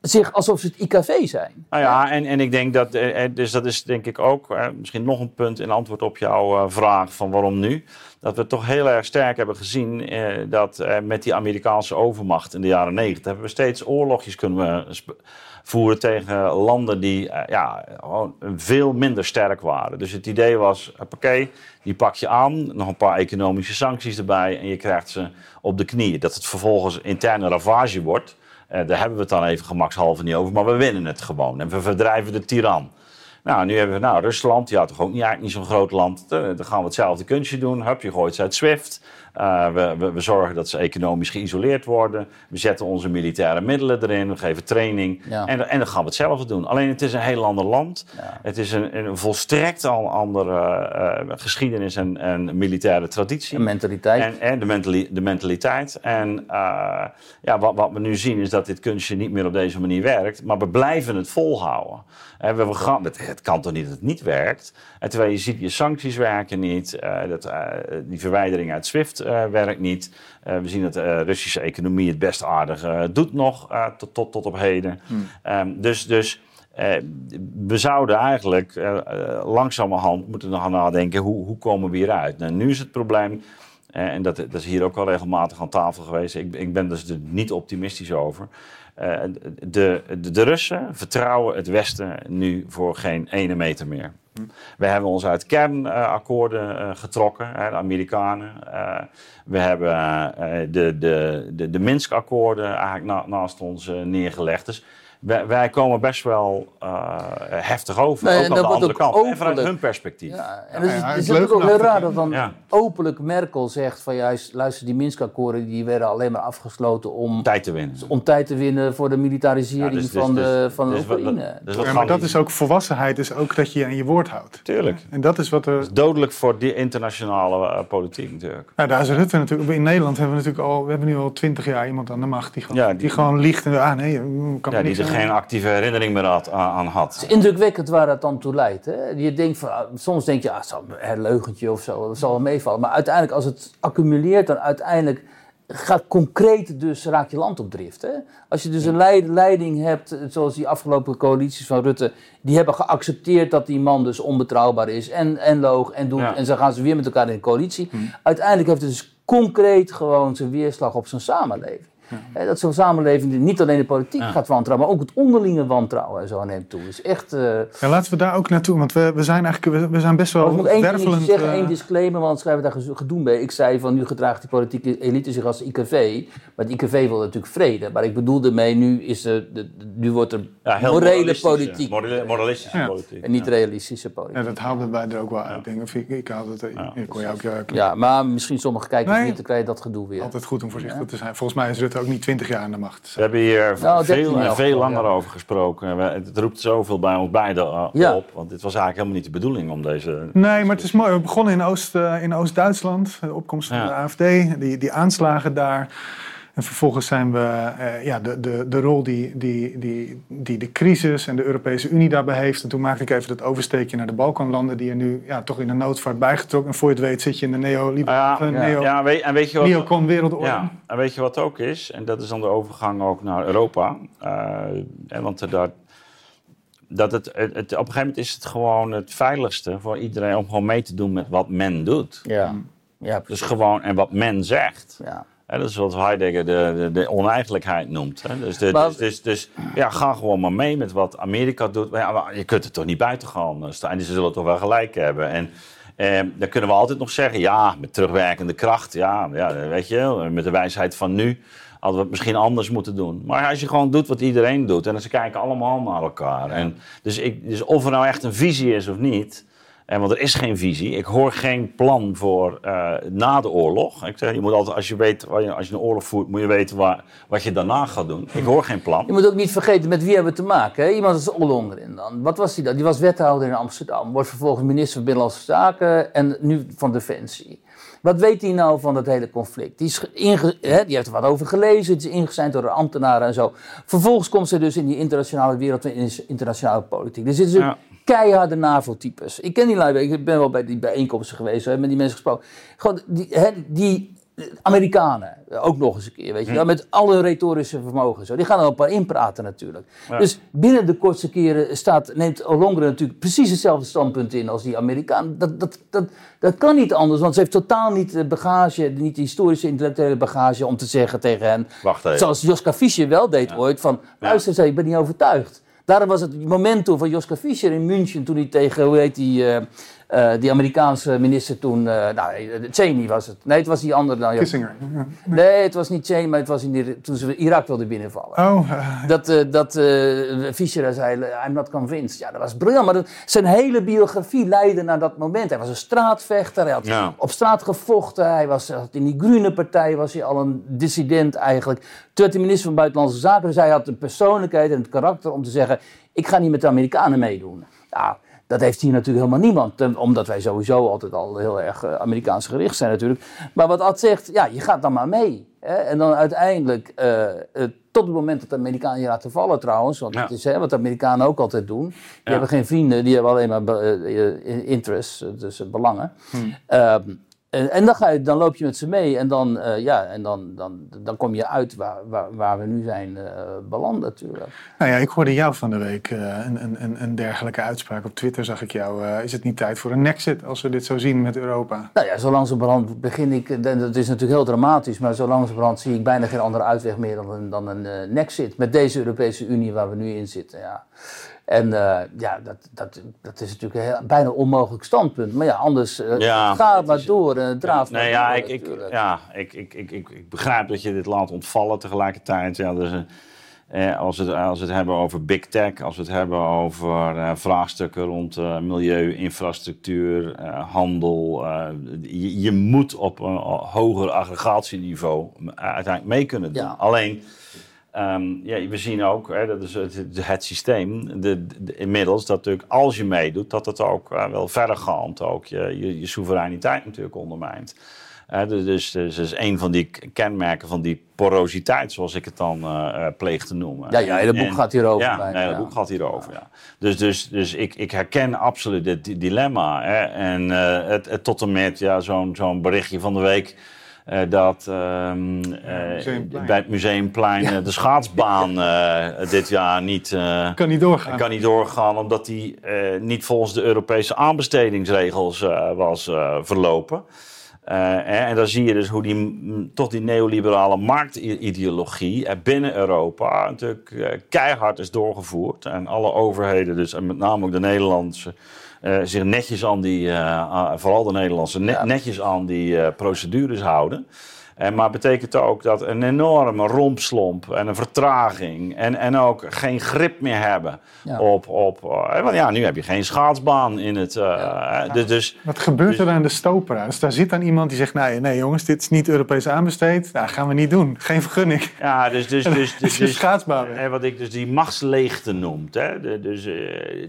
zich alsof ze het IKV zijn. Nou ja, en, en ik denk dat, eh, eh, dus dat is denk ik ook, eh, misschien nog een punt in antwoord op jouw vraag van waarom nu. Dat we toch heel erg sterk hebben gezien dat met die Amerikaanse overmacht in de jaren negentig hebben we steeds oorlogjes kunnen voeren tegen landen die ja, veel minder sterk waren. Dus het idee was, oké, die pak je aan, nog een paar economische sancties erbij en je krijgt ze op de knieën. Dat het vervolgens interne ravage wordt. Uh, daar hebben we het dan even gemakshalve niet over, maar we winnen het gewoon. En we verdrijven de tiran. Nou, nu hebben we nou, Rusland, ja, toch ook niet, eigenlijk niet zo'n groot land. Eh, Dan gaan we hetzelfde kunstje doen. Hup, je gooit ze uit SWIFT. Uh, we, we, we, zorgen dat ze economisch geïsoleerd worden. We zetten onze militaire middelen erin. We geven training. Ja. En, en, dan gaan we hetzelfde doen. Alleen het is een heel ander land. Ja. Het is een, een, volstrekt al andere uh, geschiedenis en, en, militaire traditie. En mentaliteit. En, en de, mentali de, mentaliteit. En uh, ja, wat, wat, we nu zien is dat dit kunstje niet meer op deze manier werkt. Maar we blijven het volhouden. En we, we gaan, het, het, kan toch niet dat het niet werkt? En terwijl je ziet, je sancties werken niet. dat, die verwijdering uit SWIFT uh, werkt niet. Uh, we zien dat de Russische economie het best aardig uh, doet nog tot, tot, tot op heden. Hmm. Um, dus dus we zouden eigenlijk langzamerhand moeten gaan nadenken, hoe, hoe komen we hieruit? Nou, nu is het probleem, en dat, dat, is hier ook al regelmatig aan tafel geweest, ik, ik ben dus er niet optimistisch over. De, de, de Russen vertrouwen het Westen nu voor geen ene meter meer. We hebben ons uit kernakkoorden uh, getrokken, de Amerikanen. Uh, we hebben de, de, de, de Minsk-akkoorden eigenlijk na, naast ons neergelegd. Dus wij, wij, komen best wel heftig over, nee, ook aan de andere kant. Openlijk, en vanuit hun perspectief. Ja, en ja, het is, is ook heel raar dat dan ja. openlijk Merkel zegt van juist, luister, die Minsk-akkoorden die werden alleen maar afgesloten om tijd te winnen, om tijd te winnen voor de militarisering dus, dus, van, de, dus, van de Oekraïne. Dus, ja, maar dat is ook volwassenheid, is ook dat je je aan je woord houdt. Tuurlijk. En dat is wat er... Dat is dodelijk voor die internationale uh, politiek natuurlijk. Nou, daar is Rutte natuurlijk. In Nederland hebben we natuurlijk al, we hebben nu al twintig jaar iemand aan de macht die gewoon, ja, die, die gewoon liegt en ah nee, kan ja, die er geen actieve herinnering meer had, aan had. Het is indrukwekkend waar dat dan toe leidt. Hè? Je denkt van, soms denk je, ah, het zal een herleugentje of zo, dat zal wel meevallen. Maar uiteindelijk, als het accumuleert, dan uiteindelijk gaat concreet dus, raak je land op drift. Hè? Als je dus een leiding hebt, zoals die afgelopen coalities van Rutte, die hebben geaccepteerd dat die man dus onbetrouwbaar is en, en loog en doet. Ja. En zo gaan ze weer met elkaar in de coalitie. Hm. Uiteindelijk heeft het dus concreet gewoon zijn weerslag op zijn samenleving. Ja. dat zo'n samenleving niet alleen de politiek gaat wantrouwen, maar ook het onderlinge wantrouwen en zo neemt toe. Dus echt, uh... ja, laten we daar ook naartoe, want we, we zijn eigenlijk we, zijn best wel Ik moet één ding zeggen, uh... één disclaimer, want schrijven daar gedoe mee. Ik zei van nu gedraagt die politieke elite zich als IKV, maar het IKV wil natuurlijk vrede. Maar ik bedoel ermee, nu, is er, de, nu wordt er ja, morele politiek. moralistische politiek. En niet realistische politiek. Ja, dat haalden wij er ook wel uit. Denk ik, ik haalde het, ik kon je ook, ja, maar misschien sommige kijkers nee, niet, dan krijg je dat gedoe weer. Altijd goed om voorzichtig te zijn. Volgens mij is Rutte ook niet 20 jaar aan de macht. We hebben hier nou, veel en veel langer over gesproken. Het roept zoveel bij ons beiden uh, op. Want dit was eigenlijk helemaal niet de bedoeling om deze... Nee, maar het is mooi. We begonnen in, Oost, uh, in Oost-Duitsland. De opkomst van de AFD. Die, die aanslagen daar. En vervolgens zijn we uh, ja, de, de, de rol die, die, die, die de crisis en de Europese Unie daarbij heeft. En toen maakte ik even dat oversteekje naar de Balkanlanden, die er nu ja, toch in de noodvaart bijgetrokken. En voor je het weet zit je in de neoliberale ja, neo, ja, weet, en weet je wat, neocon wereldorde. Ja, en weet je wat ook is? En dat is dan de overgang ook naar Europa. Uh, want daar, dat het, het, op een gegeven moment is het gewoon het veiligste voor iedereen om gewoon mee te doen met wat men doet. Ja. Ja, dus gewoon, en wat men zegt. Ja dat is wat Heidegger de, de, de oneigenlijkheid noemt. Hè? Dus, de, dus, dus, dus, ja, ga gewoon maar mee met wat Amerika doet. Maar, ja, maar je kunt er toch niet buiten gaan staan. En ze zullen toch wel gelijk hebben. En eh, dan kunnen we altijd nog zeggen, ja, met terugwerkende kracht. Ja, ja, weet je, met de wijsheid van nu hadden we het misschien anders moeten doen. Maar als je gewoon doet wat iedereen doet en ze kijken allemaal naar elkaar. En dus, ik, dus of er nou echt een visie is of niet, en want er is geen visie. Ik hoor geen plan voor uh, na de oorlog. Ik zeg, je moet altijd, als je, weet, als je een oorlog voert, moet je weten waar, wat je daarna gaat doen. Ik hoor geen plan. Je moet ook niet vergeten met wie hebben we te maken. Hè? Iemand als Ollongren dan. Wat was die dan? Die was wethouder in Amsterdam. Wordt vervolgens minister van Binnenlandse Zaken en nu van Defensie. Wat weet hij nou van dat hele conflict? Die, is inge, die heeft er wat over gelezen, het is ingezijnd door ambtenaren en zo. Vervolgens komt ze dus in die internationale wereld, in internationale politiek. Er zitten ja keiharde NAVO-types. Ik ken die lui, ik ben wel bij die bijeenkomsten geweest, heb met die mensen gesproken. Gewoon die, hè, die Amerikanen, ook nog eens een keer, weet je wel, met alle retorische vermogen. Zo. Die gaan er een paar inpraten natuurlijk. Dus binnen de kortste keren staat, neemt Ollongren natuurlijk precies hetzelfde standpunt in als die Amerikaan. Dat, dat, dat, dat kan niet anders, want ze heeft totaal niet de bagage, niet de historische intellectuele bagage om te zeggen tegen hen. Wacht even. Zoals Joska Fischer wel deed ooit, van luister, ik ben niet overtuigd. Daarom was het momentum van Joska Fischer in München toen hij tegen, hoe heet die, uh, eh, die Amerikaanse minister toen, uh, nou, Cheney was het. Nee, het was die andere. Nou, Kissinger. Ja. Nee, het was niet Cheney, maar het was in die, toen ze Irak wilden binnenvallen. Oh, uh, Dat, uh, dat uh, Fischer zei, I'm not convinced. Ja, dat was briljant. Maar dat, zijn hele biografie leidde naar dat moment. Hij was een straatvechter, hij had Ja. op straat gevochten. Hij was had in die Groene partij was hij al een dissident eigenlijk. Toen werd hij minister van Buitenlandse Zaken. Dus hij had de persoonlijkheid en het karakter om te zeggen... ik ga niet met de Amerikanen meedoen. Nou, dat heeft hier natuurlijk helemaal niemand. Omdat wij sowieso altijd al heel erg eh, Amerikaans gericht zijn natuurlijk. Maar wat Ad zegt, ja, je gaat dan maar mee. Hè? En dan uiteindelijk, eh, tot het moment dat de Amerikanen je laten vallen trouwens. Want Ja. dat is hè, wat de Amerikanen ook altijd doen. Die Ja. hebben geen vrienden, die hebben alleen maar eh, interests, dus belangen. Hmm. En, en dan, ga je, dan loop je met ze mee en dan, eh, ja, en dan, dan, dan kom je uit waar, waar, waar we nu zijn eh, beland natuurlijk. Nou ja, ik hoorde jou van de week eh, een, een, een, dergelijke uitspraak. Op Twitter zag ik jou. is het niet tijd voor een nexit als we dit zo zien met Europa? Nou ja, zo langzamerhand begin ik, en dat is natuurlijk heel dramatisch, maar zo langzamerhand zie ik bijna geen andere uitweg meer dan een, dan een nexit met deze Europese Unie waar we nu in zitten. Ja. En eh, ja, dat, dat, dat is natuurlijk een heel, bijna onmogelijk standpunt. Maar ja, anders eh, Ja, ga maar is- door en draaf maar Nee, ja, door ik, ik, ja ik, ik, ik, ik, ik begrijp dat je dit laat ontvallen tegelijkertijd. Ja, dus, eh, als, we het, als we het hebben over big tech, als we het hebben over eh, vraagstukken rond eh, milieu, infrastructuur, eh, handel. eh, je, je moet op een hoger aggregatieniveau uiteindelijk mee kunnen doen. Ja. Alleen, ehm, ja, we zien ook, hè, dat is het, het systeem, de, de- inmiddels, dat natuurlijk als je meedoet, dat het ook eh, wel verdergaand ook je, je, je soevereiniteit natuurlijk ondermijnt. Dus, dus, dus dat is een van die kenmerken van die porositeit, zoals ik het dan eh, eh, pleeg te noemen. Ja, ja, het boek En- gaat hierover Ja, bijna, nee, het ja. boek gaat hierover, ja. Dus, dus, dus ik, ik herken absoluut dit di- dilemma. Hè. En het, het tot en met ja, zo'n zo'n berichtje van de week... eh, dat ehm, eh, bij het Museumplein eh, de schaatsbaan *laughs* dit jaar niet, Kan niet doorgaan. kan niet doorgaan... omdat die niet volgens de Europese aanbestedingsregels was verlopen. Hè, en dan zie je dus hoe die, mm, toch die neoliberale marktideologie binnen Europa natuurlijk keihard is doorgevoerd. En alle overheden, dus, en met name ook de Nederlandse, eh, zich netjes aan die, eh, vooral de Nederlandse, net- netjes aan die eh, procedures houden. En maar betekent ook dat een enorme rompslomp en een vertraging en, en ook geen grip meer hebben Ja. op, op eh, want ja, nu heb je geen schaatsbaan in het, eh, Ja. eh, dus, dus Wat gebeurt er Dus- aan de stopera? Dus daar zit dan iemand die zegt: nee, nee jongens, dit is niet Europees aanbesteed. Nou, gaan we niet doen. Geen vergunning. ja, dus, dus, dus, *laughs* Dus dus, dus, schaatsbaan wat ik dus die machtsleegte noemt. Hè? Dus, eh,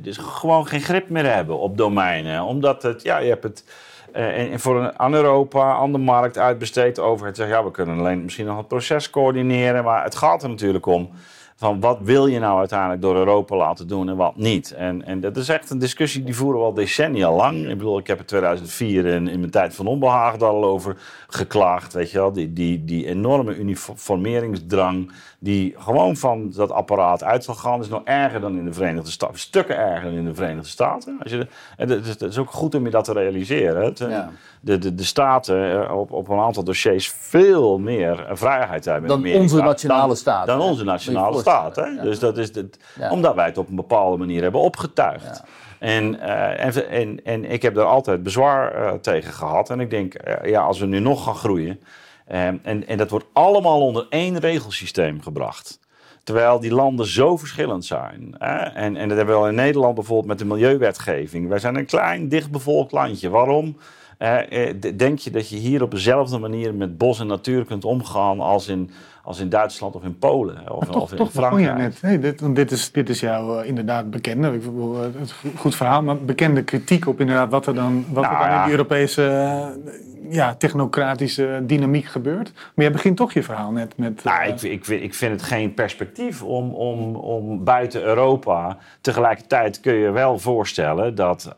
dus gewoon geen grip meer hebben op domeinen. Omdat het, ja, je hebt het eh, en, en voor een, aan Europa, aan de markt uitbesteed. De overheid ja, we kunnen alleen misschien nog het proces coördineren. Maar het gaat er natuurlijk om. Van wat wil je nou uiteindelijk door Europa laten doen en wat niet? En, en dat is echt een discussie die voeren we al decennia lang. Ik bedoel, ik heb in 2004 in, in mijn tijd van onbehagen daar al over geklaagd. Weet je wel, die, die, die enorme uniformeringsdrang die gewoon van dat apparaat uit zal gaan, is nog erger dan in de Verenigde Staten. Stukken erger dan in de Verenigde Staten. Als je, en het is, ook goed om je dat te realiseren. Het, Ja. de, de, de staten eh, op, op een aantal dossiers veel meer eh, vrijheid hebben. in Dan Amerika onze nationale dan- staat, Dan onze nationale staat. Hè? Dus dat is het, omdat wij het op een bepaalde manier hebben opgetuigd. En, eh, en, en, en ik heb daar altijd bezwaar eh, tegen gehad. En ik denk, eh, ja, als we nu nog gaan groeien. en, en dat wordt allemaal onder één regelsysteem gebracht. Terwijl die landen zo verschillend zijn. Hè? En, en dat hebben we wel in Nederland bijvoorbeeld met de milieuwetgeving. Wij zijn een klein, dichtbevolkt landje. Waarom? denk je dat je hier op dezelfde manier met bos en natuur kunt omgaan als in, als in Duitsland of in Polen of, Toch, of in toch Frankrijk? net. Hey, dit, want dit, is, dit is jouw eh, inderdaad bekende, ik bedoel, eh, het go- goed verhaal, maar bekende kritiek op inderdaad wat er dan, wat Nou er dan ja. in die Europese eh, ja, technocratische dynamiek gebeurt. Maar jij begint toch je verhaal net met. Nou, ik, vind- ik, vind, ik vind het geen perspectief om, om, om buiten Europa. Tegelijkertijd kun je wel voorstellen dat,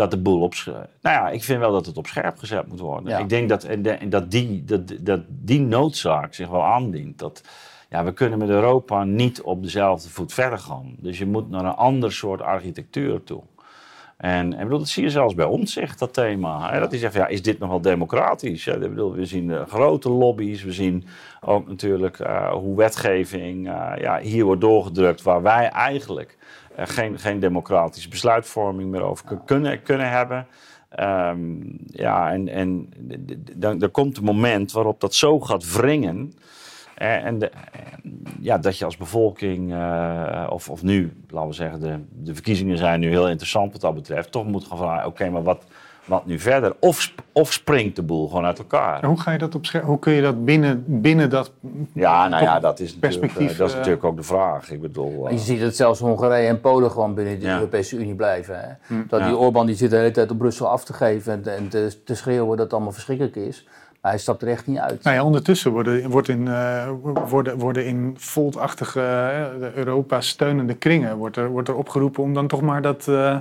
dat de boel op. Nou ja, ik vind wel dat het op scherp gezet moet worden. Ja. Ik denk dat, dat, die, dat, dat die noodzaak zich wel aandient. Dat, ja, we kunnen met Europa niet op dezelfde voet verder gaan. Dus je moet naar een ander soort architectuur toe. En, en bedoel, dat zie je zelfs bij ons, zegt dat thema. Hè? Dat hij zegt, ja, is dit nog wel democratisch? Ja, ik bedoel, we zien uh, grote lobby's, we zien ook natuurlijk uh, hoe wetgeving uh, ja, hier wordt doorgedrukt, waar wij eigenlijk geen, geen democratische besluitvorming meer over kunnen, kunnen hebben. Um, ja, en, en dan, dan komt een moment waarop dat zo gaat wringen. En de, ja, dat je als bevolking, of, of nu, laten we zeggen, de, de verkiezingen zijn nu heel interessant wat dat betreft, toch moet gaan vragen, oké, maar wat, wat nu verder? Of, of springt de boel gewoon uit elkaar? hoe, ga je dat op hoe kun je dat binnen, binnen dat Ja, nou ja, dat is, natuurlijk, uh, dat is natuurlijk ook de vraag. Ik bedoel, uh, je ziet dat zelfs Hongarije en Polen gewoon binnen de ja. Europese Unie blijven. Hè? Hm. Dat die Orbán die zit de hele tijd op Brussel af te geven en, en te, te schreeuwen dat het allemaal verschrikkelijk is. Maar hij stapt er echt niet uit. Nou ja, ondertussen worden, wordt in, uh, worden, worden in voltachtige uh, Europa steunende kringen wordt er, wordt er opgeroepen om dan toch maar dat, uh,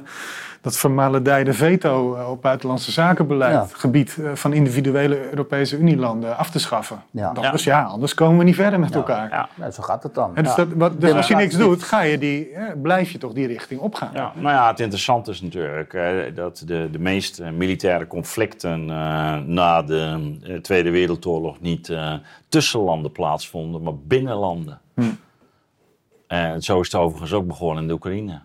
dat vermaledijde veto op buitenlandse zakenbeleid gebied van individuele Europese Unielanden af te schaffen. Ja. Anders, ja. anders komen we niet verder met elkaar. Ja. Zo gaat het dan. dus, dat, wat, dus als je niks doet, ga je die, blijf je toch die richting opgaan. Ja. Nou ja, het interessante is natuurlijk dat de, de meeste militaire conflicten na de Tweede Wereldoorlog niet uh, tussen landen plaatsvonden, maar binnen landen. Hm. En zo is het overigens ook begonnen in de Oekraïne.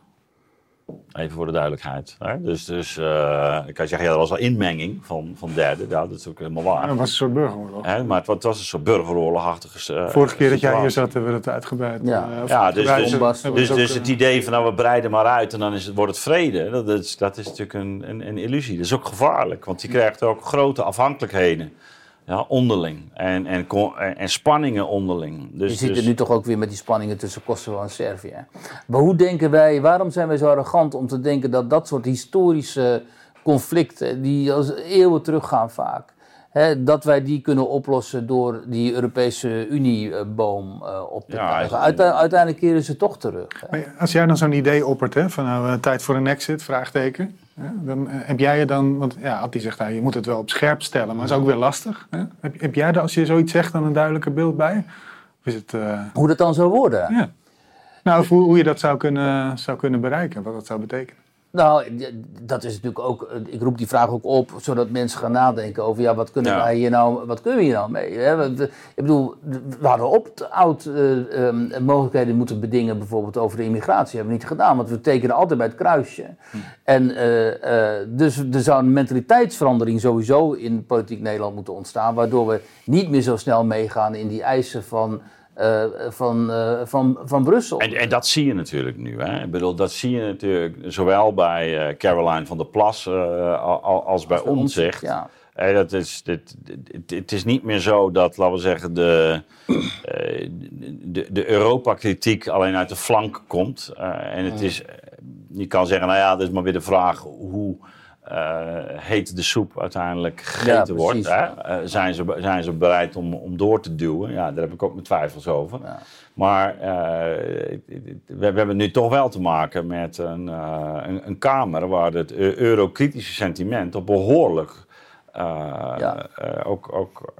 Even voor de duidelijkheid. Hè? Dus, dus uh, ik kan zeggen, ja, dat was al inmenging van, van derden. Ja, dat is ook helemaal waar. Ja, dat was een soort burgeroorlog. Hè? Maar het, het, was een soort burgeroorlogachtige uh, Vorige keer dat jij hier zat, hebben we het uitgebreid. Ja, uh, ja dus, dus, dus, dus het idee van nou, we breiden maar uit en dan is het, wordt het vrede. Dat is, dat is natuurlijk een, een, een illusie. Dat is ook gevaarlijk, want je krijgt ook grote afhankelijkheden ja, onderling. En, en, en spanningen onderling. Dus, je ziet dus... het nu toch ook weer met die spanningen tussen Kosovo en Servië. Maar hoe denken wij, waarom zijn wij zo arrogant om te denken dat dat soort historische conflicten, die als eeuwen teruggaan vaak, hè, dat wij die kunnen oplossen door die Europese Unieboom uh, op te ja, uiteindelijk keren ze toch terug. als jij dan zo'n idee oppert, hè, van nou, tijd voor een exit, vraagteken. Dan eh, heb jij je dan, want ja, Atti zegt nou, je moet het wel op scherp stellen, maar dat is ook weer lastig. Hè? Heb, heb, jij er, als je zoiets zegt, dan een duidelijker beeld bij? Of is het, uh... Hoe dat dan zou worden? Ja. Nou, hoe, hoe je dat zou kunnen, zou kunnen bereiken, wat dat zou betekenen. Nou, dat is natuurlijk ook. Ik roep die vraag ook op, zodat mensen gaan nadenken over ja, wat kunnen wij hier nou, wat kunnen we hier nou mee? Hè? Ik bedoel, we hadden op oud uh, um, mogelijkheden moeten bedingen, bijvoorbeeld over de immigratie, hebben we niet gedaan, want we tekenen altijd bij het kruisje. Hm. En uh, uh, dus er zou een mentaliteitsverandering sowieso in politiek Nederland moeten ontstaan, waardoor we niet meer zo snel meegaan in die eisen van uh, van, uh, van, van Brussel. En, en, dat zie je natuurlijk nu. Hè? Ik bedoel, dat zie je natuurlijk zowel bij uh, Caroline van der Plas als, als bij ons. Zegt. Ja. dat is, dit, dit, het is niet meer zo dat, laten we zeggen, de, de, de Europa-kritiek alleen uit de flank komt. en het is, je kan zeggen, nou ja, dat is maar weer de vraag hoe uh, heet de soep uiteindelijk gegeten wordt. Hè? Uh, zijn, ze, zijn ze bereid om, om door te duwen? Ja, daar heb ik ook mijn twijfels over. Ja. Maar uh, we, we, hebben nu toch wel te maken met een, een, een, Kamer waar het eurokritische sentiment op behoorlijk uh, ja. uh, ook, ook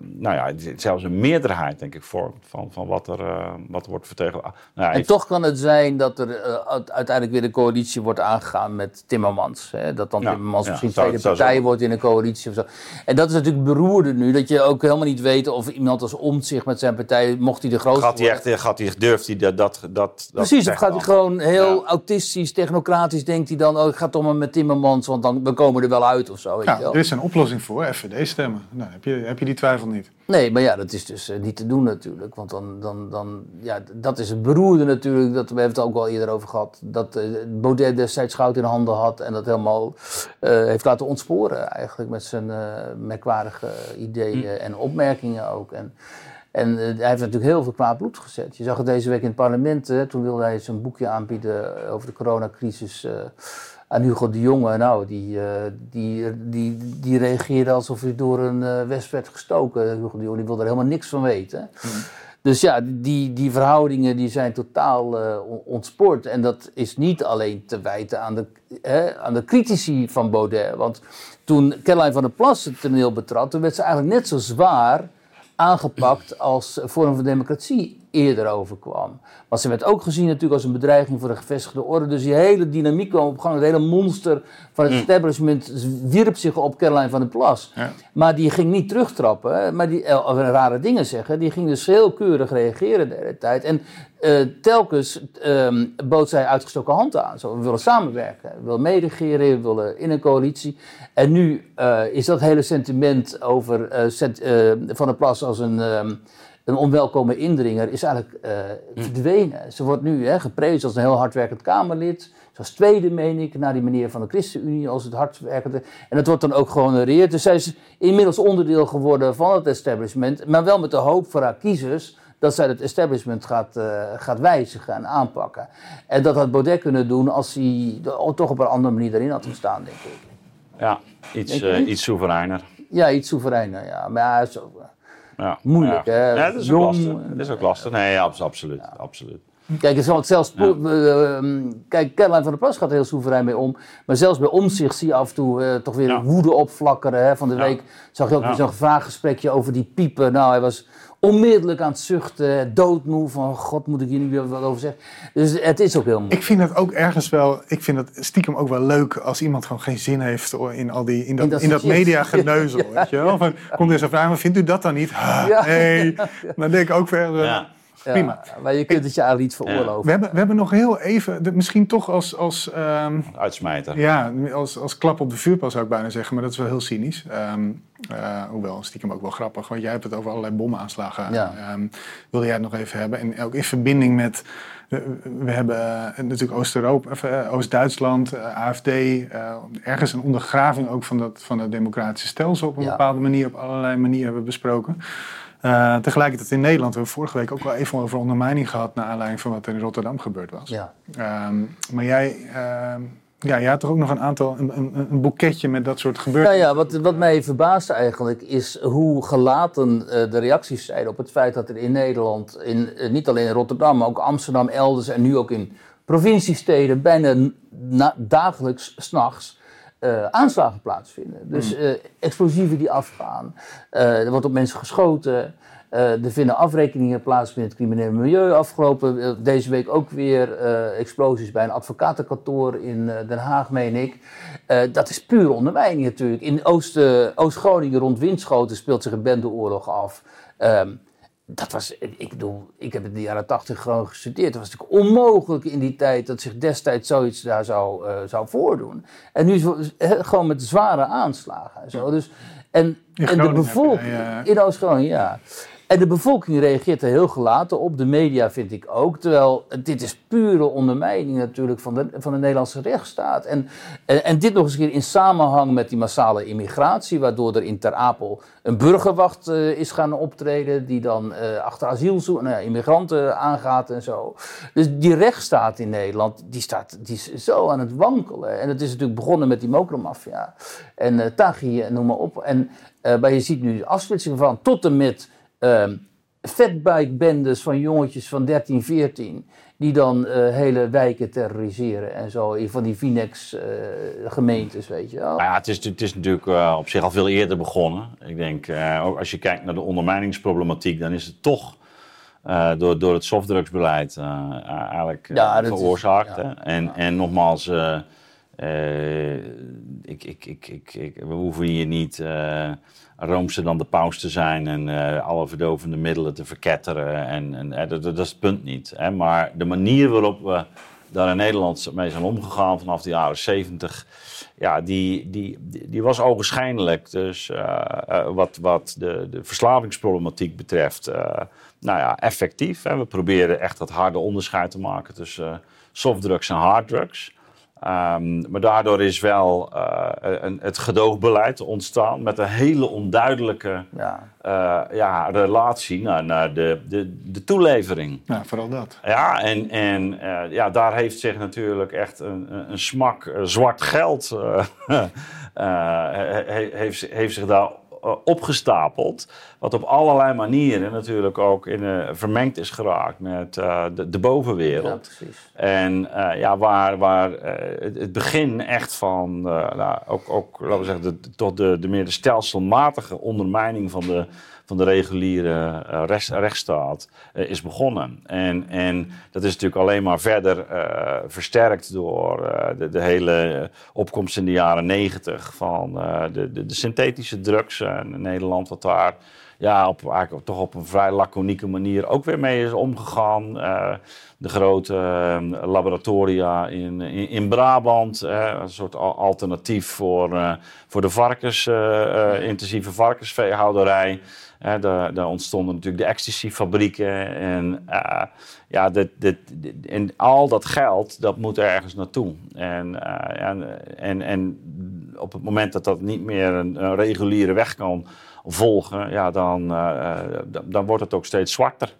nou ja, zelfs een meerderheid, denk ik, vormt van, van wat, er, uh, wat wordt vertegenwoordigd. Nou, en toch kan het zijn dat er uiteindelijk weer de coalitie wordt aangegaan met Timmermans. Hè? Dat dan ja, Timmermans ja, misschien tweede partij wordt in een coalitie of zo. En dat is natuurlijk beroerde nu, dat je ook helemaal niet weet of iemand als Omtzigt met zijn partij, mocht hij de grootste gaat hij echt, gaat hij, durft hij dat, dat, dat Precies, of gaat hij gewoon heel autistisch, technocratisch, denkt hij dan, oh ik ga toch maar met Timmermans, want dan we komen er wel uit of zo. Weet ja, je wel? Is een oplossing voor, FVD stemmen. Nou, heb, je, heb je die twijfel niet? Nee, maar ja, dat is dus uh, niet te doen natuurlijk. Want dan, dan, dan, ja, dat is het beroerde natuurlijk. Dat, we hebben het ook al eerder over gehad. Dat uh, Baudet destijds goud in handen had en dat helemaal uh, heeft laten ontsporen eigenlijk. Met zijn merkwaardige ideeën hm. en opmerkingen ook. En, en hij heeft natuurlijk heel veel kwaad bloed gezet. Je zag het deze week in het parlement. toen wilde hij zijn boekje aanbieden over de coronacrisis aan Hugo de Jonge, nou, die, uh, die, die, die reageerde alsof hij door een uh, wesp werd gestoken. Hugo de Jonge die wilde er helemaal niks van weten. Mm. Dus ja, die, die verhoudingen die zijn totaal uh, ontspoord. En dat is niet alleen te wijten aan de, hè, aan de critici van Baudet. Want toen Caroline van der Plas het toneel betrad, toen werd ze eigenlijk net zo zwaar aangepakt als Forum voor Democratie eerder overkwam. Want ze werd ook gezien natuurlijk als een bedreiging voor de gevestigde orde. Dus die hele dynamiek kwam op gang. Het hele monster van het Mm. establishment wierp zich op Caroline van der Plas. Ja. Maar die ging niet terugtrappen, hè, maar die, eh, of rare dingen zeggen. Die ging dus heel keurig reageren de hele tijd. En eh, telkens ehm, bood zij uitgestoken hand aan. Zo, we willen samenwerken, we willen meeregeren, we willen in een coalitie. En nu eh, is dat hele sentiment over eh, eh, Van der Plas als een, ehm, een onwelkome indringer... is eigenlijk eh, verdwenen. Ze wordt nu hè, geprezen als een heel hardwerkend Kamerlid... Zoals tweede, meen ik, naar die meneer van de ChristenUnie als het hardwerkende. En dat wordt dan ook gehonoreerd. Dus zij is inmiddels onderdeel geworden van het establishment. Maar wel met de hoop voor haar kiezers dat zij het establishment gaat, eh, gaat wijzigen en aanpakken. En dat had Baudet kunnen doen als hij toch op een andere manier erin had gestaan, denk ik. Ja, iets, eh, iets soevereiner. Ja, iets soevereiner, ja. Maar ja, zo, Ja. Moeilijk, ja. hè? Ja, dat is ook Jong, lastig. Dat is ook lastig. Nee, absoluut. absoluut. Kijk, het zal zelfs, eh, ehm, kijk, Caroline van der Plas gaat er heel soeverein mee om. Maar zelfs bij omzicht zie je af en toe eh, toch weer Ja. woede opflakkeren. Hè. Van de Ja. week zag je ook weer zo'n vraaggesprekje over die piepen. Nou, hij was onmiddellijk aan het zuchten, doodmoe. Van, god, moet ik hier nu weer wat over zeggen? Dus het is ook heel moeilijk. Ik vind het ook ergens wel, ik vind het stiekem ook wel leuk als iemand gewoon geen zin heeft in al die, in dat, In dat in dat soort shit. media geneuzel, Ja. *laughs* weet je wel. Van, komt er zo'n vraag, maar vindt u dat dan niet? Ah, Ja. Nee, dan denk ik ook verder. Ja. Ja, prima. maar je kunt het je eigenlijk niet veroorloven. We hebben, we hebben nog heel even, misschien toch als, als, ehm, Uitsmijter. ja, als, als klap op de vuurpijl zou ik bijna zeggen, maar dat is wel heel cynisch. Ehm, eh, hoewel, stiekem ook wel grappig, want jij hebt het over allerlei bomaanslagen. Ja. Ehm, wilde jij het nog even hebben? En ook in verbinding met, we, we hebben eh, natuurlijk Oost-Europa, eh, Oost-Duitsland, AFD, ergens een ondergraving ook van, dat, van het democratische stelsel op een Ja. bepaalde manier, op allerlei manieren hebben we besproken. Tegelijkertijd in Nederland, we hebben vorige week ook wel even over ondermijning gehad naar aanleiding van wat er in Rotterdam gebeurd was. Ja. Ehm, maar jij, ehm, ja, jij had toch ook nog een aantal, een, een, een boeketje met dat soort Nou gebeurtenissen. ja, wat, wat mij verbaast eigenlijk is hoe gelaten eh, de reacties zijn op het feit dat er in Nederland, in, eh, niet alleen in Rotterdam, maar ook Amsterdam, elders en nu ook in provinciesteden, bijna na- dagelijks, s'nachts, eh aanslagen plaatsvinden. Dus eh, explosieven die afgaan, er wordt op mensen geschoten. Eh, er vinden afrekeningen plaats binnen het criminele milieu. Afgelopen eh, deze week ook weer eh, explosies bij een advocatenkantoor in Den Haag, meen ik. Dat is pure ondermijning natuurlijk. In Oost, Oost-Groningen rond Winschoten speelt zich een bendeoorlog af. Ehm, dat was, ik bedoel, ik heb in de jaren tachtig gewoon gestudeerd. Het was natuurlijk onmogelijk in die tijd dat zich destijds zoiets daar zou, zou voordoen. En nu gewoon met zware aanslagen en zo. Dus, en, In en de bevolking, in Oost-Groningen, ja. En de bevolking reageert er heel gelaten op, de media vind ik ook. Terwijl eh, dit is pure ondermijning natuurlijk van de, van de Nederlandse rechtsstaat. En, en, dit nog eens een keer in samenhang met die massale immigratie, waardoor er in Ter Apel een burgerwacht eh, is gaan optreden, die dan eh, achter asielzoek, nou immigranten aangaat en zo. Dus die rechtsstaat in Nederland, die, staat, die is zo aan het wankelen. En het is natuurlijk begonnen met die mokromafia en eh Taghi en noem maar op. En, eh, maar je ziet nu de afsplitsing van tot en met fatbike-bendes van jongetjes van 13, 14... die dan eh, hele wijken terroriseren en zo. Van die Finex-gemeentes, weet je wel. Nou ja, het is, het is natuurlijk eh, op zich al veel eerder begonnen. Ik denk, eh, ook als je kijkt naar de ondermijningsproblematiek, dan is het toch eh, door, door het softdrugsbeleid eh, eigenlijk eh, Ja, dat is- veroorzaakt. ja. En, en nogmaals, eh, eh, ik, ik, ik, ik, ik, we hoeven hier niet roomser dan de paus te zijn en eh, alle verdovende middelen te verketteren. En, en eh, dat, dat is het punt niet. Hè. Maar de manier waarop we daar in Nederland mee zijn omgegaan vanaf de jaren 70, ja, die, die, die, die was ogenschijnlijk. Dus uh, wat, wat de, de verslavingsproblematiek betreft, nou ja, effectief. Hè. We proberen echt dat harde onderscheid te maken tussen softdrugs en harddrugs. Um, maar daardoor is wel uh, een, het gedoogbeleid ontstaan met een hele onduidelijke ja. Uh, ja, relatie naar, naar de, de, de toelevering. Ja, vooral dat. Ja, en, en uh, ja, daar heeft zich natuurlijk echt een, een smak zwart geld *laughs* heeft, heeft zich daar opgestapeld. Wat op allerlei manieren natuurlijk ook in, uh, vermengd is geraakt met uh, de, de, bovenwereld. Ja, precies. En ja, waar, waar het, het, begin echt van, nou, ook, ook laten we zeggen, de, tot de, de meer de stelselmatige ondermijning van de, van de reguliere uh, rechts, rechtsstaat is begonnen. En, en dat is natuurlijk alleen maar verder versterkt door de, de, hele opkomst in de jaren negentig van de, de, de, synthetische drugs in Nederland, wat daar ja, op, eigenlijk toch op een vrij laconieke manier ook weer mee is omgegaan. De grote laboratoria in, in, Brabant, een soort alternatief voor, voor de varkens, intensieve varkensveehouderij. Daar, daar, ontstonden natuurlijk de ecstasy-fabrieken. En, ja, dit, dit, en al dat geld, dat moet ergens naartoe. En, en, en, en op het moment dat dat niet meer een, een reguliere weg kan volgen, ja, dan, uh, dan wordt het ook steeds zwarter.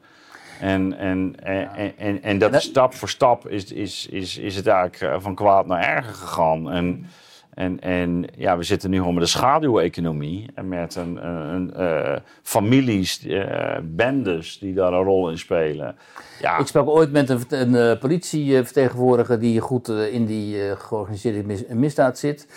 En, en, en, en, en, dat stap voor stap is, is, is, is het eigenlijk eh, van kwaad naar erger gegaan. En, en, en ja, we zitten nu gewoon met een schaduweconomie. En met een, een, een families, uh, bendes die daar een rol in spelen. Ja. Ik sprak ooit met een, een politievertegenwoordiger die goed in die georganiseerde misdaad zit.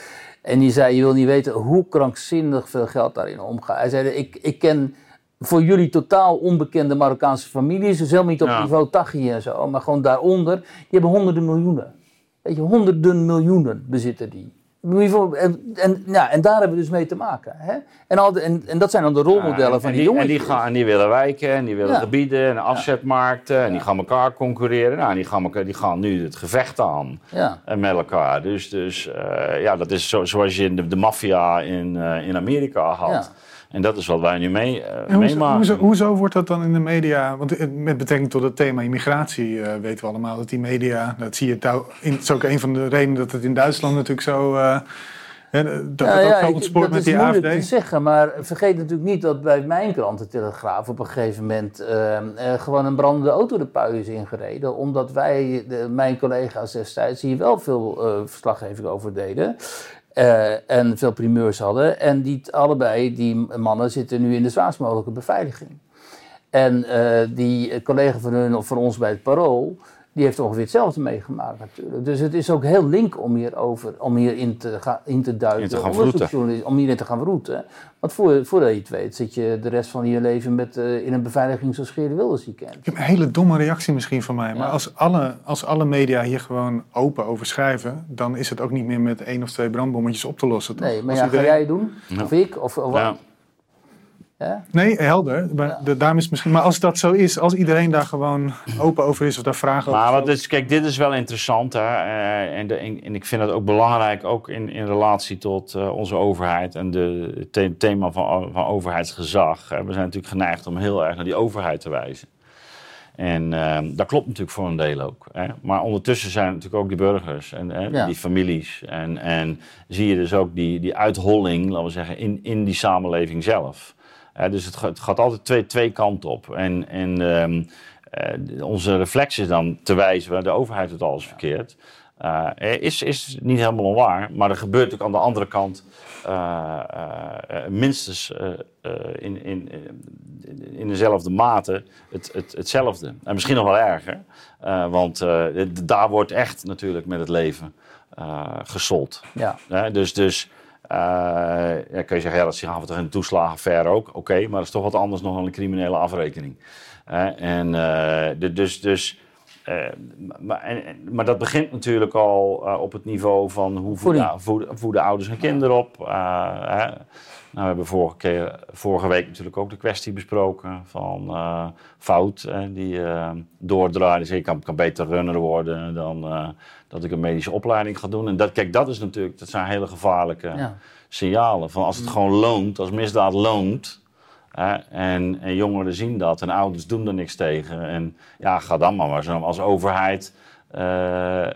En die zei, je wil niet weten hoe krankzinnig veel geld daarin omgaat. Hij zei, ik, ik ken voor jullie totaal onbekende Marokkaanse families, dus helemaal niet op niveau Tachi en zo, maar gewoon daaronder, die hebben honderden miljoenen. Weet je, honderden miljoenen bezitten die. En, en, ja, en daar hebben we dus mee te maken. Hè? En, al en, en dat zijn dan de rolmodellen van die, jongens. En die, gaan, en die willen wijken, en die willen gebieden, en afzetmarkten, en die gaan elkaar concurreren. Nou, die gaan, die gaan nu het gevecht aan en met elkaar. Dus, dus uh, ja, dat is zo, zoals je de, de maffia in, uh, in Amerika had. En dat is wat wij nu mee, uh, meemaken. Hoezo, hoezo, wordt dat dan in de media? Want met betrekking tot het thema immigratie uh, weten we allemaal dat die media, dat zie je het is ook een van de redenen dat het in Duitsland natuurlijk zo. Uh, dat ja, ja, ik, dat met die AFD. te zeggen, maar vergeet natuurlijk niet dat bij mijn krant, de Telegraaf, op een gegeven moment gewoon een brandende auto de pui is ingereden. Omdat wij, de, mijn collega's destijds, hier wel veel verslaggeving over deden. Uh, en veel primeurs hadden. En die, allebei, die mannen, zitten nu in de zwaarst mogelijke beveiliging. En uh, die collega van hun of van ons bij het Parool, die heeft ongeveer hetzelfde meegemaakt natuurlijk. Dus het is ook heel link om hierover, om hierin te, ga, in te duiken. In te gaan om hierin te gaan vroeten. Want voor, voordat je het weet zit je de rest van je leven met, uh, in een beveiliging zoals Geert Wilders die kent. Ik heb een hele domme reactie misschien van mij. Maar als, alle, als alle media hier gewoon open over schrijven... dan is het ook niet meer met één of twee brandbommetjes op te lossen. Toch? Nee, maar ja, ga jij doen? Of ik? Of, of ja. Ja? Nee, helder. Maar, de, daarom is misschien, maar als dat zo is, als iedereen daar gewoon open over is of daar vragen maar over wat Kijk, dit is wel interessant. Hè? Uh, en, de, en, ik vind het ook belangrijk, ook in, in relatie tot uh, onze overheid en de, het thema van, van overheidsgezag. we zijn natuurlijk geneigd om heel erg naar die overheid te wijzen. En uh, dat klopt natuurlijk voor een deel ook. Hè? Maar ondertussen zijn natuurlijk ook die burgers en ja. die families. En, en zie je dus ook die, die uitholling, laten we zeggen, in, in die samenleving zelf dus het, het, gaat altijd twee, twee kanten op. En, en um, uh, onze reflex is dan te wijzen, de overheid doet alles verkeerd. Uh, is, is niet helemaal onwaar, maar er gebeurt ook aan de andere kant uh, minstens in, in, in dezelfde mate het, het, hetzelfde. En misschien nog wel erger, want daar wordt echt natuurlijk met het leven gesold. Ja. dus, dus uh, ja, kun je zeggen, ja, dat zich af en toe in de toeslagenaffaire ook. Oké, maar dat is toch wat anders nog dan een criminele afrekening. En, uh, dus, dus, maar, en, maar dat begint natuurlijk al op het niveau van hoe voeden, voeden, voeden ouders hun kinderen op. Nou, we hebben vorige, keer, vorige week natuurlijk ook de kwestie besproken van fout die doordraaien. Dus ik kan, kan beter runner worden dan dat ik een medische opleiding ga doen. En dat, kijk, dat is natuurlijk, dat zijn hele gevaarlijke signalen. Van als het gewoon loont, als misdaad loont. Hè, en, en, jongeren zien dat en ouders doen er niks tegen. En ja, ga dan maar, maar zo als overheid uh, uh,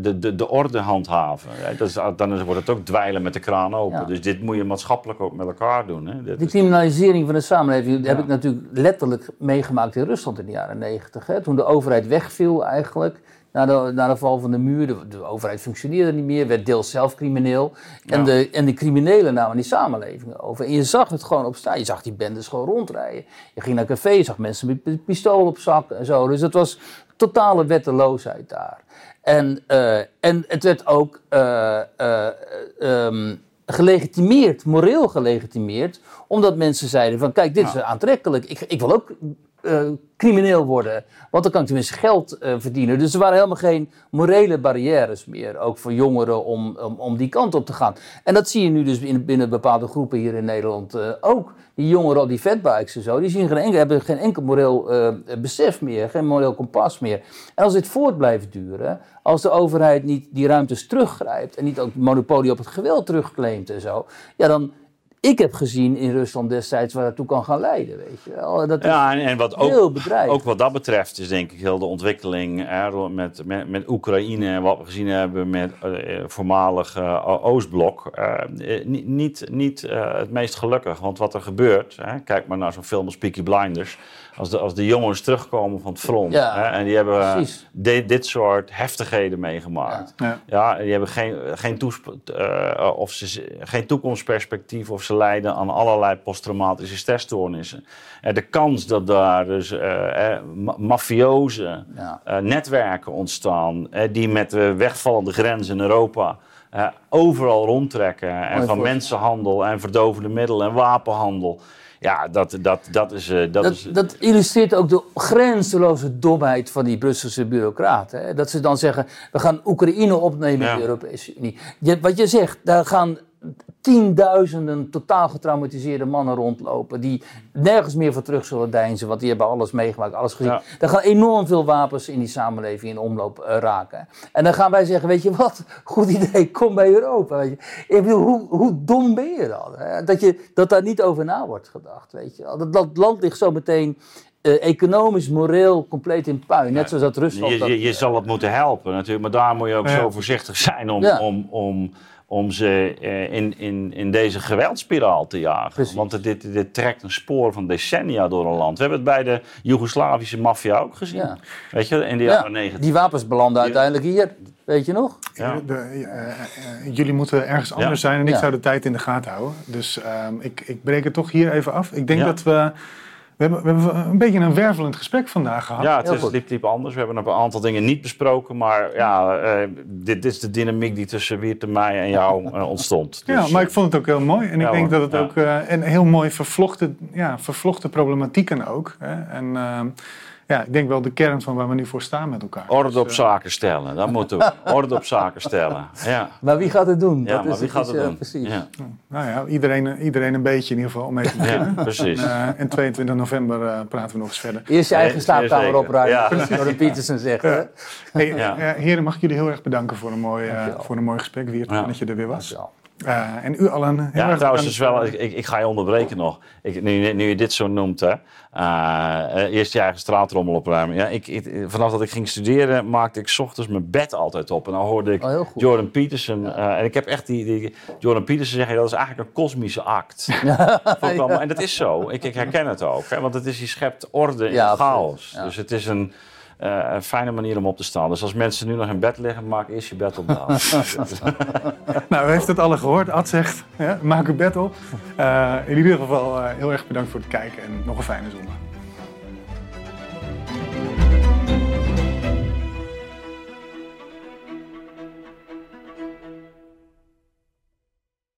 de, de, de orde handhaven. Dat is, dan wordt het ook dweilen met de kraan open. Dus dit moet je maatschappelijk ook met elkaar doen. Hè. de criminalisering van de samenleving heb ik natuurlijk letterlijk meegemaakt in Rusland in de jaren negentig. Toen de overheid wegviel eigenlijk na de, na de val van de muur. De, de, overheid functioneerde niet meer, werd deels zelf crimineel. En, de, en de criminelen namen die samenleving over. En je zag het gewoon op straat. Je zag die bendes gewoon rondrijden. Je ging naar een café, je zag mensen met pistool op zak en zo. Dus het was totale wetteloosheid daar. En, uh, en het werd ook. Uh, uh, um, gelegitimeerd, moreel gelegitimeerd, omdat mensen zeiden van kijk, dit is aantrekkelijk. Ik, ik wil ook eh, crimineel worden, want dan kan ik tenminste geld eh, verdienen. Dus er waren helemaal geen morele barrières meer, ook voor jongeren om, om, om die kant op te gaan. En dat zie je nu dus in, binnen bepaalde groepen hier in Nederland eh, ook. Die jongeren, al die fatbikes en zo, die zien geen hebben geen enkel moreel besef meer, geen moreel kompas meer. En als dit voort blijft duren, als de overheid niet die ruimtes teruggrijpt en niet ook monopolie op het geweld terugclaimt en zo, ja dan ik heb gezien in Rusland destijds waar dat toe kan gaan leiden. Weet je wel. Dat is Ja, en, en wat ook, ook wat dat betreft is denk ik heel de ontwikkeling hè, met, met, met Oekraïne en wat we gezien hebben met eh, voormalig eh, Oostblok. eh, eh, niet niet, niet het meest gelukkig, want wat er gebeurt, hè, kijk maar naar zo'n film als Peaky Blinders. Als de, als de jongens terugkomen van het front Ja, hè, en die hebben eh, dit soort heftigheden meegemaakt. Ja. Ja, die hebben geen, geen, toesp- eh, of ze, geen toekomstperspectief of ze lijden aan allerlei posttraumatische stressstoornissen. Eh, de kans dat daar dus eh, eh, ma- mafioze Ja. eh, netwerken ontstaan, eh, die met de wegvallende grenzen in Europa eh, overal rondtrekken en van mensenhandel en verdovende middelen en wapenhandel. Ja, dat, dat, dat is... eh, dat is Dat, dat illustreert ook de grenzeloze domheid van die Brusselse bureaucraten. Hè? Dat ze dan zeggen, we gaan Oekraïne opnemen Ja. in de Europese Unie. Je, wat je zegt, daar gaan tienduizenden totaal getraumatiseerde mannen rondlopen... die nergens meer voor terug zullen deinzen, want die hebben alles meegemaakt, alles gezien. Ja. Er gaan enorm veel wapens in die samenleving in omloop eh, raken. En dan gaan wij zeggen, weet je wat, *laughs* goed idee, kom bij Europa. Weet je. Ik bedoel, hoe, hoe dom ben je dan? Hè? Dat, je, dat daar niet over na wordt gedacht, weet je. Dat, dat land ligt zo meteen eh, economisch, moreel, compleet in puin. Net zoals dat Rusland Je, je, zal het moeten helpen natuurlijk, maar daar moet je ook Ja. zo voorzichtig zijn om, Ja. om, om, om ze eh, in, in, in deze geweldspiraal te jagen. Precies. Want dit, dit trekt een spoor van decennia door een land. We hebben het bij de Joegoslavische maffia ook gezien. Ja. Weet je, in de Ja, jaren negentig. die wapens belanden uiteindelijk hier, weet je nog? Ja. De- eh, eh, jullie moeten ergens anders zijn en ik Ja. zou de tijd in de gaten houden. Dus ehm, ik, ik breek het toch hier even af. Ik denk Ja. dat we... We hebben, we hebben een beetje een wervelend gesprek vandaag gehad. Ja, het is, liep, liep anders. We hebben een aantal dingen niet besproken. Maar ja, eh, dit, dit is de dynamiek die tussen Wiert en mij en jou *laughs* eh, ontstond. Ja, Dus, maar ik vond het ook heel mooi. En ik Ja, denk hoor. dat het Ja. ook eh, een heel mooi vervlochten, ja, vervlochten problematieken ook. Hè. En ehm, ja, ik denk wel de kern van waar we nu voor staan met elkaar. Orde Dus, op eh, zaken stellen, dat moeten we. *laughs* Orde op zaken stellen. Ja, Maar wie gaat het doen? ja Dat maar is wie gaat het eh, doen? Precies. Ja. Nou ja, iedereen, iedereen een beetje in ieder geval om mee te beginnen. ja, precies. Eh, en 22 november eh, praten we nog eens verder. Eerst je eigen slaapkamer opruimen, Ja. zoals *laughs* Jordan Peterson zegt. Hè? Hey, Ja. eh, heren, mag ik jullie heel erg bedanken voor een mooi, eh, voor een mooi gesprek. Ja. dat je er weer was. Dankjewel. Eh, en u allen heel Ja, erg trouwens, is wel, ik, ik, ga je onderbreken nog. Ik, nu, nu je dit zo noemt, hè. Eh, eh, eerst je eigen straatrommel opruimen. Ja, ik, ik- vanaf dat ik ging studeren, maakte ik 's ochtends mijn bed altijd op. En dan hoorde ik Oh. Jordan Peterson. eh, en ik heb echt die, die Jordan Peterson zeggen, dat is eigenlijk een kosmische act. *laughs* En dat is zo. Ik, ik herken het ook. Hè, want het is, je schept orde in Ja, chaos. Ja. Dus het is een, eh, een fijne manier om op te staan. Dus als mensen nu nog in bed liggen, maak eerst je bed op. *laughs* *laughs* Nou, u heeft het alle gehoord. Ad zegt, ja, maak uw bed op. Eh, in ieder geval eh, heel erg bedankt voor het kijken en nog een fijne zondag.